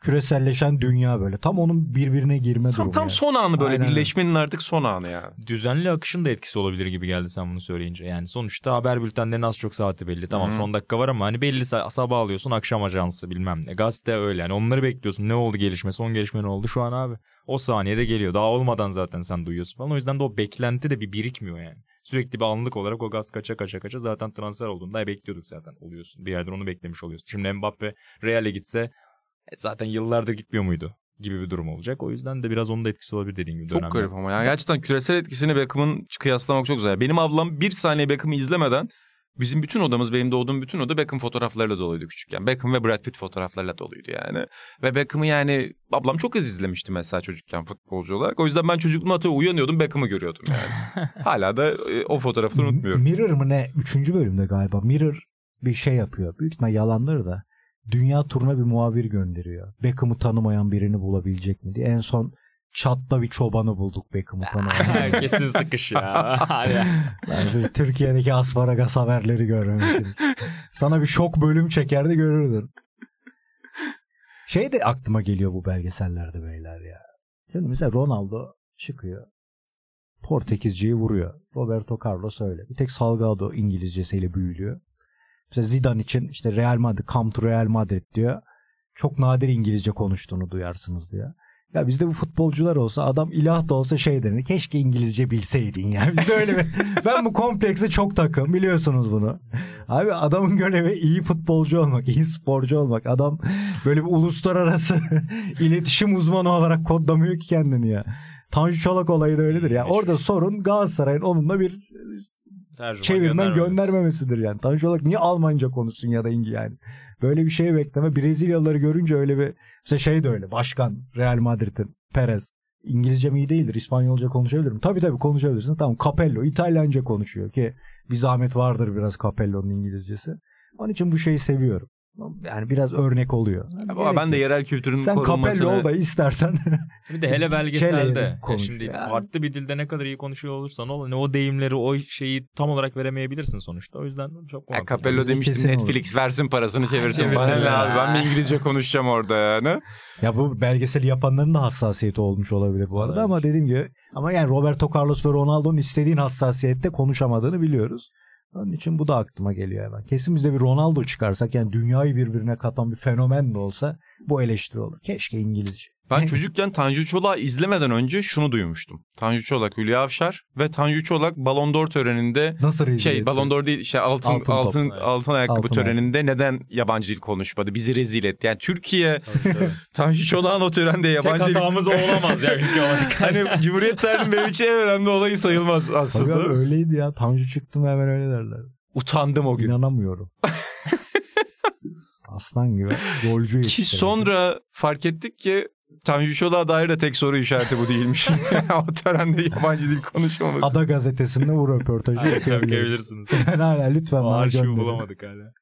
küreselleşen dünya böyle. Tam onun birbirine girme Tam, durumu. tam yani. son anı böyle Aynen. birleşmenin artık son anı ya. Düzenli akışın da etkisi olabilir gibi geldi sen bunu söyleyince. Yani sonuçta haber bültenlerinin az çok saati belli. Tamam Hı. son dakika var ama hani belli sa- sabah alıyorsun akşam ajansı bilmem ne. Gazete öyle yani onları bekliyorsun. Ne oldu gelişme son gelişme ne oldu şu an abi. O saniyede geliyor. Daha olmadan zaten sen duyuyorsun falan. O yüzden de o beklenti de bir birikmiyor yani. Sürekli bir anlık olarak o gaz kaça kaça kaça zaten transfer olduğunda "E, bekliyorduk zaten oluyorsun. Bir yerden onu beklemiş oluyorsun. Şimdi Mbappe Real'e gitse e, zaten yıllardır gitmiyor muydu? gibi bir durum olacak. O yüzden de biraz onun da etkisi olabilir dediğim gibi. Çok dönemde. garip ama yani gerçekten küresel etkisini Beckham'ın kıyaslamak çok güzel. Benim ablam bir saniye Beckham'ı izlemeden bizim bütün odamız benim doğduğum bütün oda Beckham fotoğraflarıyla doluydu küçükken. Beckham ve Brad Pitt fotoğraflarıyla doluydu yani. Ve Beckham'ı yani ablam çok az izlemişti mesela çocukken futbolcu olarak. O yüzden ben çocukluğumda hatırlıyorum uyanıyordum Beckham'ı görüyordum yani. *laughs* Hala da e, o fotoğrafları unutmuyorum. Mirror mı ne? Üçüncü bölümde galiba. Mirror bir şey yapıyor. Büyük ihtimal yalandır da. Dünya turuna bir muhabir gönderiyor. Beckham'ı tanımayan birini bulabilecek mi diye. En son Çat'ta bir çobanı bulduk Beckham'ı *laughs* tanımayan. Kesin sıkış ya. *laughs* Yani siz Türkiye'deki asparagas haberleri görmemişsiniz. Sana bir şok bölüm çekerdi görürdün. Şey de aklıma geliyor bu belgesellerde beyler ya. Şimdi mesela Ronaldo çıkıyor. Portekizceyi vuruyor. Roberto Carlos öyle. Bir tek Salgado İngilizcesiyle büyülüyor. Mesela Zidane için işte Real Madrid, come to Real Madrid diyor. Çok nadir İngilizce konuştuğunu duyarsınız diyor. Ya bizde bu futbolcular olsa adam ilah da olsa şey denir. Keşke İngilizce bilseydin ya. *laughs* Bizde öyle bir... ben bu komplekse çok takım biliyorsunuz bunu. Abi adamın görevi iyi futbolcu olmak, iyi sporcu olmak. Adam böyle bir uluslararası *laughs* iletişim uzmanı olarak kodlamıyor ki kendini ya. Tanju Çolak olayı da öyledir ya. Orada sorun Galatasaray'ın onunla bir tercüman çevirmen göndermemesi. göndermemesidir yani. Tanju Çolak niye Almanca konuşsun ya da İngiliz yani. Böyle bir şey bekleme. Brezilyalıları görünce öyle bir mesela şey de öyle. Başkan Real Madrid'in Perez. İngilizcem iyi değildir. İspanyolca konuşabilirim. Tabii tabii konuşabilirsin. Tamam Capello İtalyanca konuşuyor ki bir zahmet vardır biraz Capello'nun İngilizcesi. Onun için bu şeyi seviyorum. Yani biraz örnek oluyor. Ama ben de yerel kültürün Sen korunmasını... Capello ol da istersen. *laughs* Bir de hele belgeselde. Konuş şimdi ya. farklı bir dilde ne kadar iyi konuşuyor olursan ol. hani o deyimleri o şeyi tam olarak veremeyebilirsin sonuçta. O yüzden çok Ya. Capello demiştim kesin Netflix versin parasını çevirsin. Bana ne abi ben mi İngilizce konuşacağım orada yani. ya bu belgeseli yapanların da hassasiyeti olmuş olabilir bu arada Olabilir. ama dediğim gibi ama yani Roberto Carlos ve Ronaldo'nun istediğin hassasiyette konuşamadığını biliyoruz. Onun için bu da aklıma geliyor hemen. Kesin biz de bir Ronaldo çıkarsak yani dünyayı birbirine katan bir fenomen de olsa bu eleştiri olur. Keşke İngilizce. Ben çocukken Tanju Çolak'ı izlemeden önce şunu duymuştum. Tanju Çolak, Hülya Avşar ve Tanju Çolak Ballon d'Or töreninde Nasıl şey? Ballon d'Or değil işte altın Altın altın top, altın, evet. ayakkabı Altın töreninde neden yabancı dil konuşmadı? Bizi rezil etti. Yani Türkiye Tabii, tabii. *laughs* Tanju Çolak'ın o törende Tek yabancı dil hatamız olamaz ya ülke olarak. Hani Cumhuriyet tarihinin benim için en önemli olayı sayılmaz Tabii aslında. abi öyleydi ya. Tanju çıktı mı hemen öyle derler. Utandım o gün. İnanamıyorum. *laughs* Aslan gibi golcü Ki sonra fark ettik ki Tanju Çolak'a dair de tek soru işareti bu değilmiş. *laughs* o törende yabancı dil konuşmaması. Ada gazetesinde bu röportajı. Okuyabilirsiniz. *laughs* Ben hala lütfen O arşivi gönderin. bulamadık hala.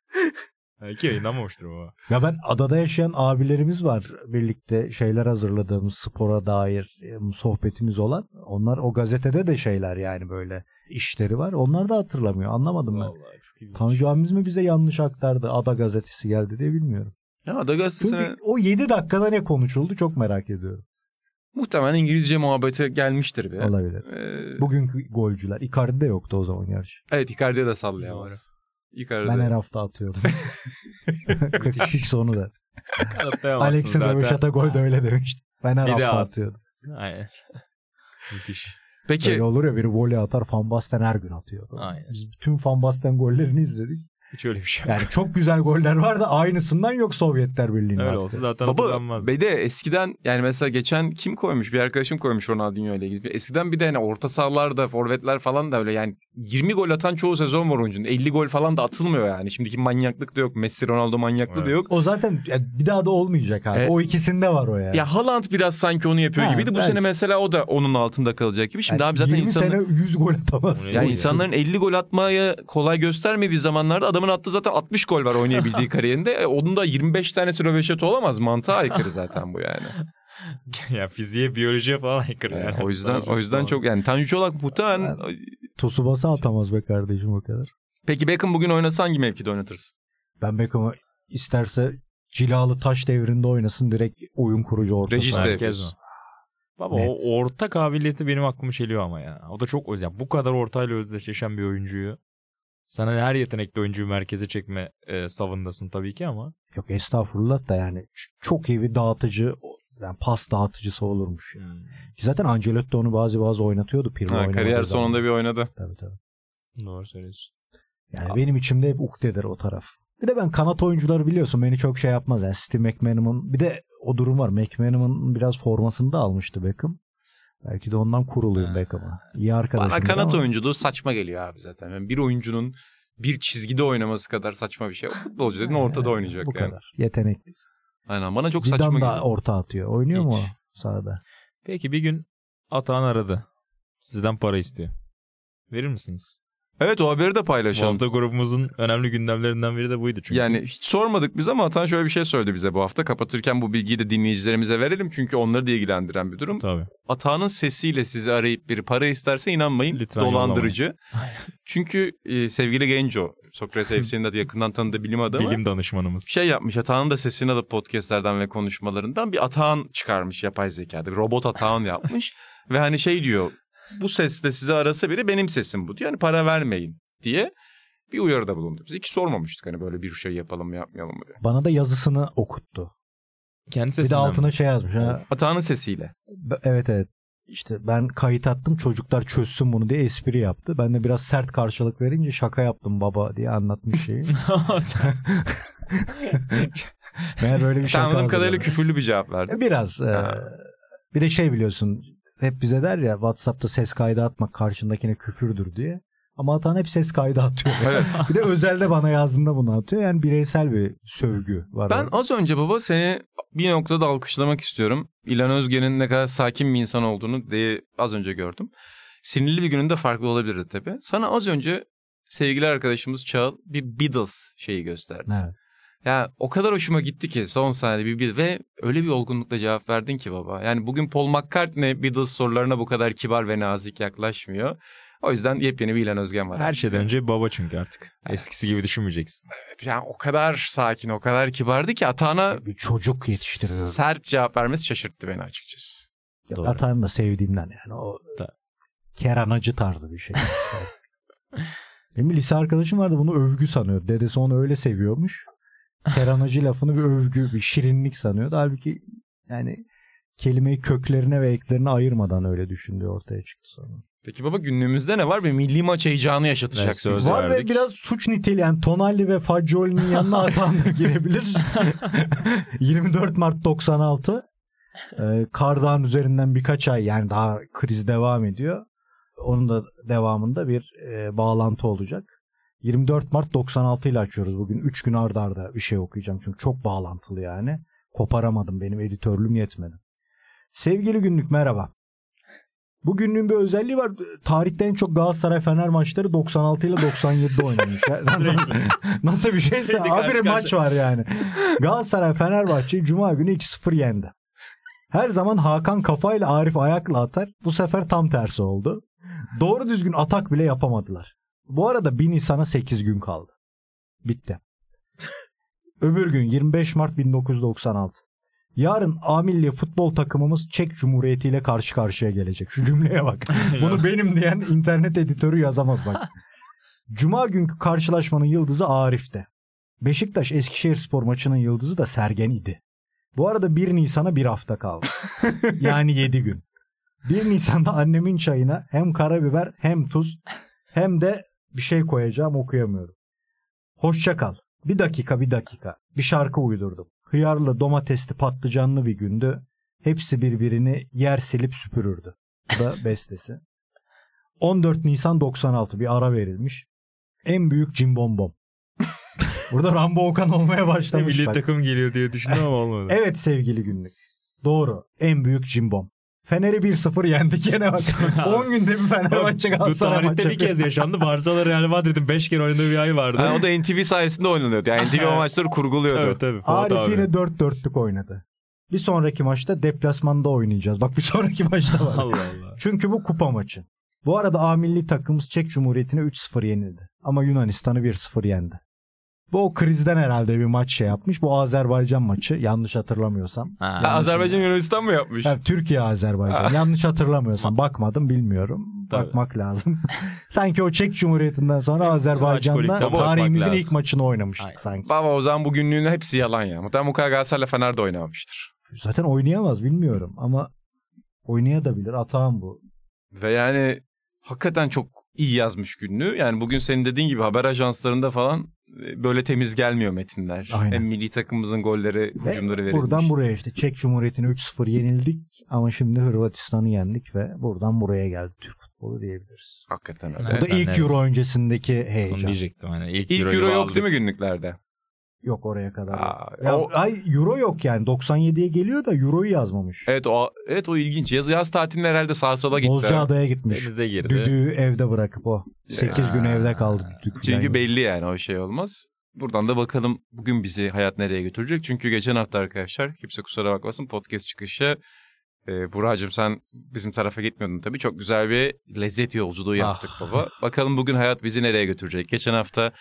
Belki yayınlanmamıştır ama. Ya ben adada yaşayan abilerimiz var. Birlikte şeyler hazırladığımız spora dair sohbetimiz olan. Onlar o gazetede de şeyler yani böyle işleri var. Onlar da hatırlamıyor. Anlamadım ben. Vallahi ilginç. Tanju abimiz mi bize yanlış aktardı? Ada gazetesi geldi diye bilmiyorum. Ya Ada Gazetesi'ne Çünkü o 7 dakikada ne konuşuldu çok merak ediyorum. muhtemelen İngilizce muhabbeti gelmiştir be. Olabilir. Ee, Bugünkü golcüler. Icardi de yoktu o zaman gerçi. evet Icardi'ye de sallayamaz. Icardi. Ben her hafta atıyordum. *laughs* 42 sonu da. Zaten. Röveşata gol de öyle demişti. Ben her Bir hafta at. atıyordum. Aynen. Müthiş. Peki Öyle olur ya biri voley atar Van Basten her gün atıyor. Aynen. Biz bütün Van Basten gollerini izledik. Hiç öyle bir şey yok. Yani çok güzel goller var da aynısından yok Sovyetler Birliği'nin Öyle hakkı. olsa zaten Baba hatırlanmaz. bir de eskiden yani mesela geçen kim koymuş bir arkadaşım koymuş Ronaldinho ile ilgili. Eskiden bir de hani orta sahalarda forvetler falan da öyle yani 20 gol atan çoğu sezon var oyuncunun. 50 gol falan da atılmıyor yani. Şimdiki manyaklık da yok. Messi Ronaldo manyaklığı da Evet. yok. O zaten yani bir daha da olmayacak abi. Evet. O ikisinde var o yani. Ya Haaland biraz sanki onu yapıyor Ha, gibiydi. Bu belki. sene mesela o da onun altında kalacak gibi. Şimdi Yani abi zaten 20 insanlar... sene 100 gol atamaz. Yani insanların 50 gol atmaya kolay göstermediği zamanlarda adamın attığı zaten 60 gol var oynayabildiği *laughs* kariyerinde. E, onun da 25 tanesi röveşat olamaz. Mantığa aykırı zaten bu yani. *laughs* ya fiziğe, biyolojiye falan aykırı yani. Yani o yüzden o yüzden falan. çok yani Tanju Çolak muhtemelen Tsubasa atamaz be kardeşim o kadar. Peki Beckham bugün oynasa hangi mevkide oynatırsın? Ben Beckham'ı isterse cilalı taş devrinde oynasın direkt oyun kurucu orta Regis saha. de Merkez yapıyorsun. mi? Baba Net. o orta kabiliyeti benim aklımı çeliyor ama ya. O da çok özel. Bu kadar ortayla özdeşleşen bir oyuncuyu sana her yetenekli oyuncuyu merkeze çekme e, savındasın tabii ki ama. Yok estağfurullah da yani çok iyi bir dağıtıcı yani pas dağıtıcısı olurmuş. ya. Ki zaten Ancelotti onu bazı bazı oynatıyordu Pirlo Ha, kariyer zaman. sonunda bir oynadı. Tabii tabii. Doğru söylüyorsun. Yani benim içimde hep ukdedir o taraf. Bir de ben kanat oyuncuları biliyorsun beni çok şey yapmaz. Yani Steve McManaman'ın bir de o durum var. McManaman'ın biraz formasını da almıştı Beckham. Belki de ondan kuruluyum Ha. Beckham'a. İyi arkadaşım. Bana kanat ama oyunculuğu saçma geliyor abi zaten. Yani bir oyuncunun bir çizgide oynaması kadar saçma bir şey. O futbolcu dediğin ortada Yani oynayacak Bu yani. kadar. Yetenekli. Aynen bana çok saçma Zidane da geliyor. orta atıyor. Oynuyor mu Hiç. o sahada? Peki bir gün Atahan aradı. Sizden para istiyor. Verir misiniz? Evet o haberi de Bu paylaşalım. hafta grubumuzun önemli gündemlerinden biri de buydu çünkü. Yani hiç sormadık biz ama Atan şöyle bir şey söyledi bize bu hafta. Kapatırken bu bilgiyi de dinleyicilerimize verelim. Çünkü onları da ilgilendiren bir durum. Tabii. Atağının sesiyle sizi arayıp biri para isterse inanmayın. Lütfen dolandırıcı. Çünkü e, sevgili Genco, Sokrates *laughs* FC'nin de yakından tanıdığı bilim adamı. Bilim danışmanımız. şey yapmış Atağan'ın da sesini alıp podcastlerden ve konuşmalarından bir Atağan çıkarmış yapay zekada. Bir robot Atağan yapmış. *laughs* ve hani şey diyor bu sesle sizi arasa biri benim sesim bu diyor. Hani para vermeyin diye bir uyarıda bulundu. Biz hiç sormamıştık hani böyle bir şey yapalım mı yapmayalım mı diye. Bana da yazısını okuttu. Kendi Bir de sesinden altına mi? şey yazmış. Ha. Atağan'ın sesiyle. Evet evet. İşte ben kayıt attım çocuklar çözsün bunu diye espri yaptı. Ben de biraz sert karşılık verince şaka yaptım baba diye anlatmış şeyi. *laughs* Sen- Meğer böyle bir şaka Anladığım kadarıyla küfürlü bir cevap verdi. Biraz. e, bir de şey biliyorsun hep bize der ya WhatsApp'ta ses kaydı atmak karşındakine küfürdür diye. Ama atan hep ses kaydı atıyor. Evet. *laughs* bir de özelde bana yazdığında bunu atıyor. Yani bireysel bir sövgü var. Ben orada. az önce baba seni bir noktada alkışlamak istiyorum. İlhan Özgen'in ne kadar sakin bir insan olduğunu diye az önce gördüm. Sinirli bir gününde farklı olabilirdi tabii. Sana az önce sevgili arkadaşımız Çağıl bir Beatles şeyi gösterdi. Evet. Ya o kadar hoşuma gitti ki son saniyede bir, bir ve öyle bir olgunlukla cevap verdin ki baba. Yani bugün Paul McCartney Beatles sorularına bu kadar kibar ve nazik yaklaşmıyor. O yüzden yepyeni bir İlhan Özgen var. Her şeyden önce baba çünkü artık. Eskisi gibi düşünmeyeceksin. Evet, yani o kadar sakin, o kadar kibardı ki Atağan'a Bir çocuk yetiştiriyorum. sert cevap vermesi şaşırttı beni açıkçası. Doğru. Atayım da sevdiğimden yani o Da. keranacı tarzı bir şey. *laughs* Benim bir lise arkadaşım vardı bunu övgü sanıyor. Dedesi onu öyle seviyormuş. Keranacı lafını bir övgü, bir şirinlik sanıyordu. Halbuki yani kelimeyi köklerine ve eklerine ayırmadan öyle düşündüğü ortaya çıktı sonra. Peki baba günlüğümüzde ne var? Bir milli maç heyecanı yaşatacaksın. Evet, söz Var ve verdik. biraz suç niteliği yani Tonali ve Fagioli'nin yanına atan da girebilir. *laughs* 24 Mart 96 ee, Kardağ'ın üzerinden birkaç ay yani daha kriz devam ediyor. Onun da devamında bir e, bağlantı olacak. 24 Mart 96 ile açıyoruz bugün. 3 gün arda arda bir şey okuyacağım çünkü çok bağlantılı yani. Koparamadım benim editörlüğüm yetmedi. Sevgili günlük merhaba. Bu günlüğün bir özelliği var. Tarihte en çok Galatasaray Fener maçları 96 ile 97'de oynanmış. *laughs* Nasıl bir şeyse karşı maç var yani. Galatasaray Fenerbahçe'yi Cuma günü 2-0 yendi. Her zaman Hakan kafayla Arif ayakla atar. Bu sefer tam tersi oldu. Doğru düzgün atak bile yapamadılar. Bu arada 1 Nisan'a 8 gün kaldı. Bitti. *laughs* Öbür gün 25 Mart 1996. Yarın A milli futbol takımımız Çek Cumhuriyeti ile karşı karşıya gelecek. Şu cümleye bak. *laughs* Bunu benim diyen internet editörü yazamaz bak. *laughs* Cuma günkü karşılaşmanın yıldızı Arif'te. Beşiktaş Eskişehir spor maçının yıldızı da Sergen idi. Bu arada 1 Nisan'a bir hafta kaldı. yani 7 gün. 1 Nisan'da annemin çayına hem karabiber hem tuz hem de bir şey koyacağım okuyamıyorum. Hoşça kal. Bir dakika bir dakika. Bir şarkı uydurdum. Hıyarlı, domatesli, patlıcanlı bir gündü. Hepsi birbirini yer silip süpürürdü. Bu da *laughs* bestesi. 14 Nisan 96 bir ara verilmiş. En büyük cimbombom. Burada Rambo Okan olmaya başlamış. Milli bak. takım geliyor diye düşündüm ama olmadı. Evet sevgili günlük. Doğru. En büyük cimbom. Fener'i 1-0 yendik yine bak. *laughs* 10 günde bir Fenerbahçe Bu Galatasaray maçı. tarihte bir kez yaşandı. Barcelona Real Madrid'in 5 kere oynadığı bir ay vardı. Yani o da NTV sayesinde oynanıyordu. Yani NTV o *laughs* maçları kurguluyordu. Tabii tabii. Arif abi. yine 4-4'lük oynadı. Bir sonraki maçta deplasmanda oynayacağız. Bak bir sonraki maçta var. Allah Allah. Çünkü bu kupa maçı. Bu arada A milli takımımız Çek Cumhuriyeti'ne 3-0 yenildi. Ama Yunanistan'ı 1-0 yendi. Bu o krizden herhalde bir maç şey yapmış. Bu Azerbaycan maçı yanlış hatırlamıyorsam. Ha. Ha, Azerbaycan Yunanistan mı yapmış? Yani Türkiye Azerbaycan. Ha. Yanlış hatırlamıyorsam. Bakmadım bilmiyorum. Tabii. Bakmak lazım. *laughs* sanki o Çek Cumhuriyeti'nden sonra bakmak tarihimizin ilk maçını oynamıştık Aynen. sanki. Baba o zaman bugünlüğün hepsi yalan ya. Muhtemelen bu kadar Galatasaray'la Fener de oynamamıştır. Zaten oynayamaz bilmiyorum ama oynayabilir. Atağım bu. Ve yani hakikaten çok iyi yazmış günlüğü. Yani bugün senin dediğin gibi haber ajanslarında falan böyle temiz gelmiyor metinler. Aynen. Hem milli takımımızın golleri, hücumları verilmiş. buradan buraya işte Çek Cumhuriyeti'ne 3-0 yenildik ama şimdi Hırvatistan'ı yendik ve buradan buraya geldi Türk futbolu diyebiliriz. Hakikaten öyle. Bu da ilk Euro öncesindeki Onu heyecan. diyecektim. Hani ilk, İlk Euro'yu Euro yok aldık. değil mi günlüklerde? Yok oraya kadar. Aa, Ya, o- ay Euro yok yani 97'ye geliyor da Euro'yu yazmamış. Evet o evet o ilginç. Yaz yaz tatilinde herhalde sağa sola gitti. Bozcaada'ya gitmiş. Denize girdi. Düdüğü evde bırakıp o. 8 gün Ya. evde kaldı düdük. Çünkü falan. belli yani o şey olmaz. Buradan da bakalım bugün bizi hayat nereye götürecek. Çünkü geçen hafta arkadaşlar kimse kusura bakmasın podcast çıkışı e, Buracığım sen bizim tarafa gitmiyordun tabii. Çok güzel bir lezzet yolculuğu yaptık Ah. baba. Bakalım bugün hayat bizi nereye götürecek. Geçen hafta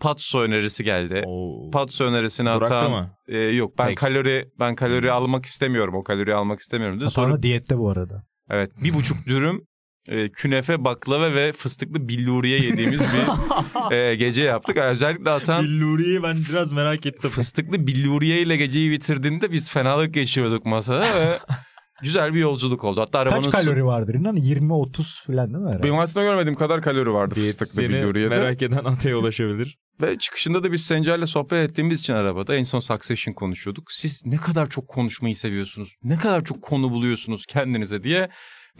Patso önerisi geldi. Oo. Patso önerisini Burak'ta atan mı? e, yok ben Peki. kalori ben kalori almak istemiyorum. O kaloriyi almak istemiyorum dedi. Sonra diyette bu arada. Evet bir buçuk dürüm e, künefe, baklava ve fıstıklı billuriye yediğimiz bir *laughs* e, gece yaptık. Özellikle atan Billuri'yi ben biraz merak ettim. fıstıklı billuriye ile geceyi bitirdiğinde biz fenalık geçiyorduk masada ve *laughs* güzel bir yolculuk oldu. Hatta arabanın Kaç kalori vardır inan? 20-30 falan değil mi? herhalde? Benim hayatımda görmediğim kadar kalori vardı fıstıklı Diyetisyeni billuriyede. merak eden Atay'a ulaşabilir. Ve çıkışında da biz Sencer'le sohbet ettiğimiz için arabada en son Succession konuşuyorduk. Siz ne kadar çok konuşmayı seviyorsunuz, ne kadar çok konu buluyorsunuz kendinize diye.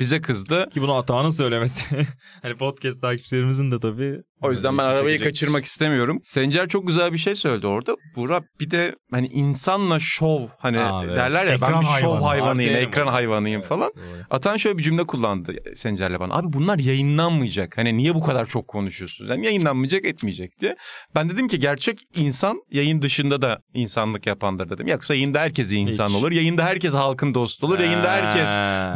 Bize kızdı. Ki bunu Atahan'ın söylemesi. *laughs* hani podcast takipçilerimizin de tabii. O yüzden ben arabayı çekecek. kaçırmak istemiyorum. Sencer çok güzel bir şey söyledi orada. Burak bir de hani insanla şov hani Abi, derler ya ekran ben bir şov hayvanı. hayvanıyım, Artı ekran hayvanıyım Evet, falan. doğru. Atan şöyle bir cümle kullandı Sencer'le bana. Abi bunlar yayınlanmayacak. Hani niye bu kadar çok konuşuyorsunuz? Yani yayınlanmayacak etmeyecek diye. Ben dedim ki gerçek insan yayın dışında da insanlık yapandır dedim. Yoksa yayında herkes iyi insan Hiç. olur. Yayında herkes halkın dostu olur. Yayında herkes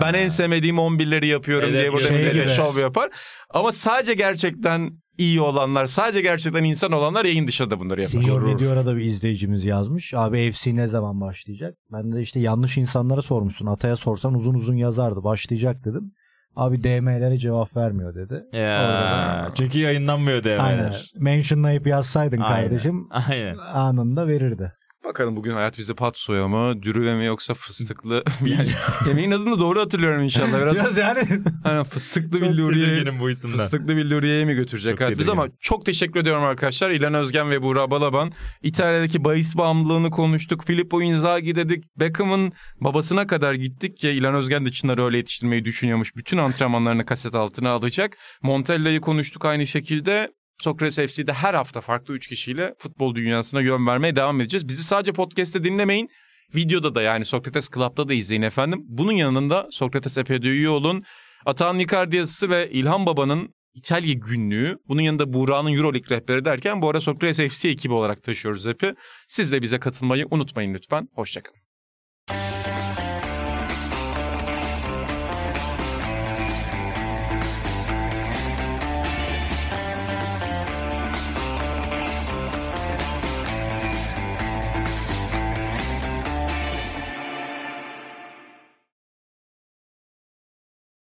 ben en sevmediğim 11'leri yapıyorum Evet, diye burada şey bir gibi. şov yapar. Ama sadece gerçekten iyi olanlar, sadece gerçekten insan olanlar yayın dışında da bunları yapar. Senior Meteor'a da bir izleyicimiz yazmış. Abi FC ne zaman başlayacak? Ben de işte yanlış insanlara sormuşsun. Ataya sorsan uzun uzun yazardı. Başlayacak dedim. Abi DM'lere cevap vermiyor dedi. Ya, çünkü yayınlanmıyor DM'ler. Aynen. Mentionlayıp yazsaydın Aynen. kardeşim Aynen. anında verirdi. Bakalım bugün hayat bizi patsoya mı, dürüve mi yoksa fıstıklı? *laughs* yani, yemeğin adını doğru hatırlıyorum inşallah. Biraz, Biraz yani hani fıstıklı billuriye, bu isimden. fıstıklı billuriye'ye mi götürecek Çok hayat bizi ama çok teşekkür ediyorum arkadaşlar. İlhan Özgen ve Buğra Balaban. İtalya'daki bahis bağımlılığını konuştuk. Filippo Inzaghi dedik. Beckham'ın babasına kadar gittik ki İlhan Özgen de Çınar'ı öyle yetiştirmeyi düşünüyormuş. Bütün antrenmanlarını kaset altına alacak. Montella'yı konuştuk aynı şekilde. Sokrates FC'de her hafta farklı 3 kişiyle futbol dünyasına yön vermeye devam edeceğiz. Bizi sadece podcast'te dinlemeyin. Videoda da yani Sokrates Club'da da izleyin efendim. Bunun yanında Sokrates Epey'de üye olun. Atahan Nikardi yazısı ve İlhan Baba'nın İtalya günlüğü. Bunun yanında Buğra'nın Euroleague rehberi derken bu ara Sokrates FC ekibi olarak taşıyoruz hepi. Siz de bize katılmayı unutmayın lütfen. Hoşçakalın.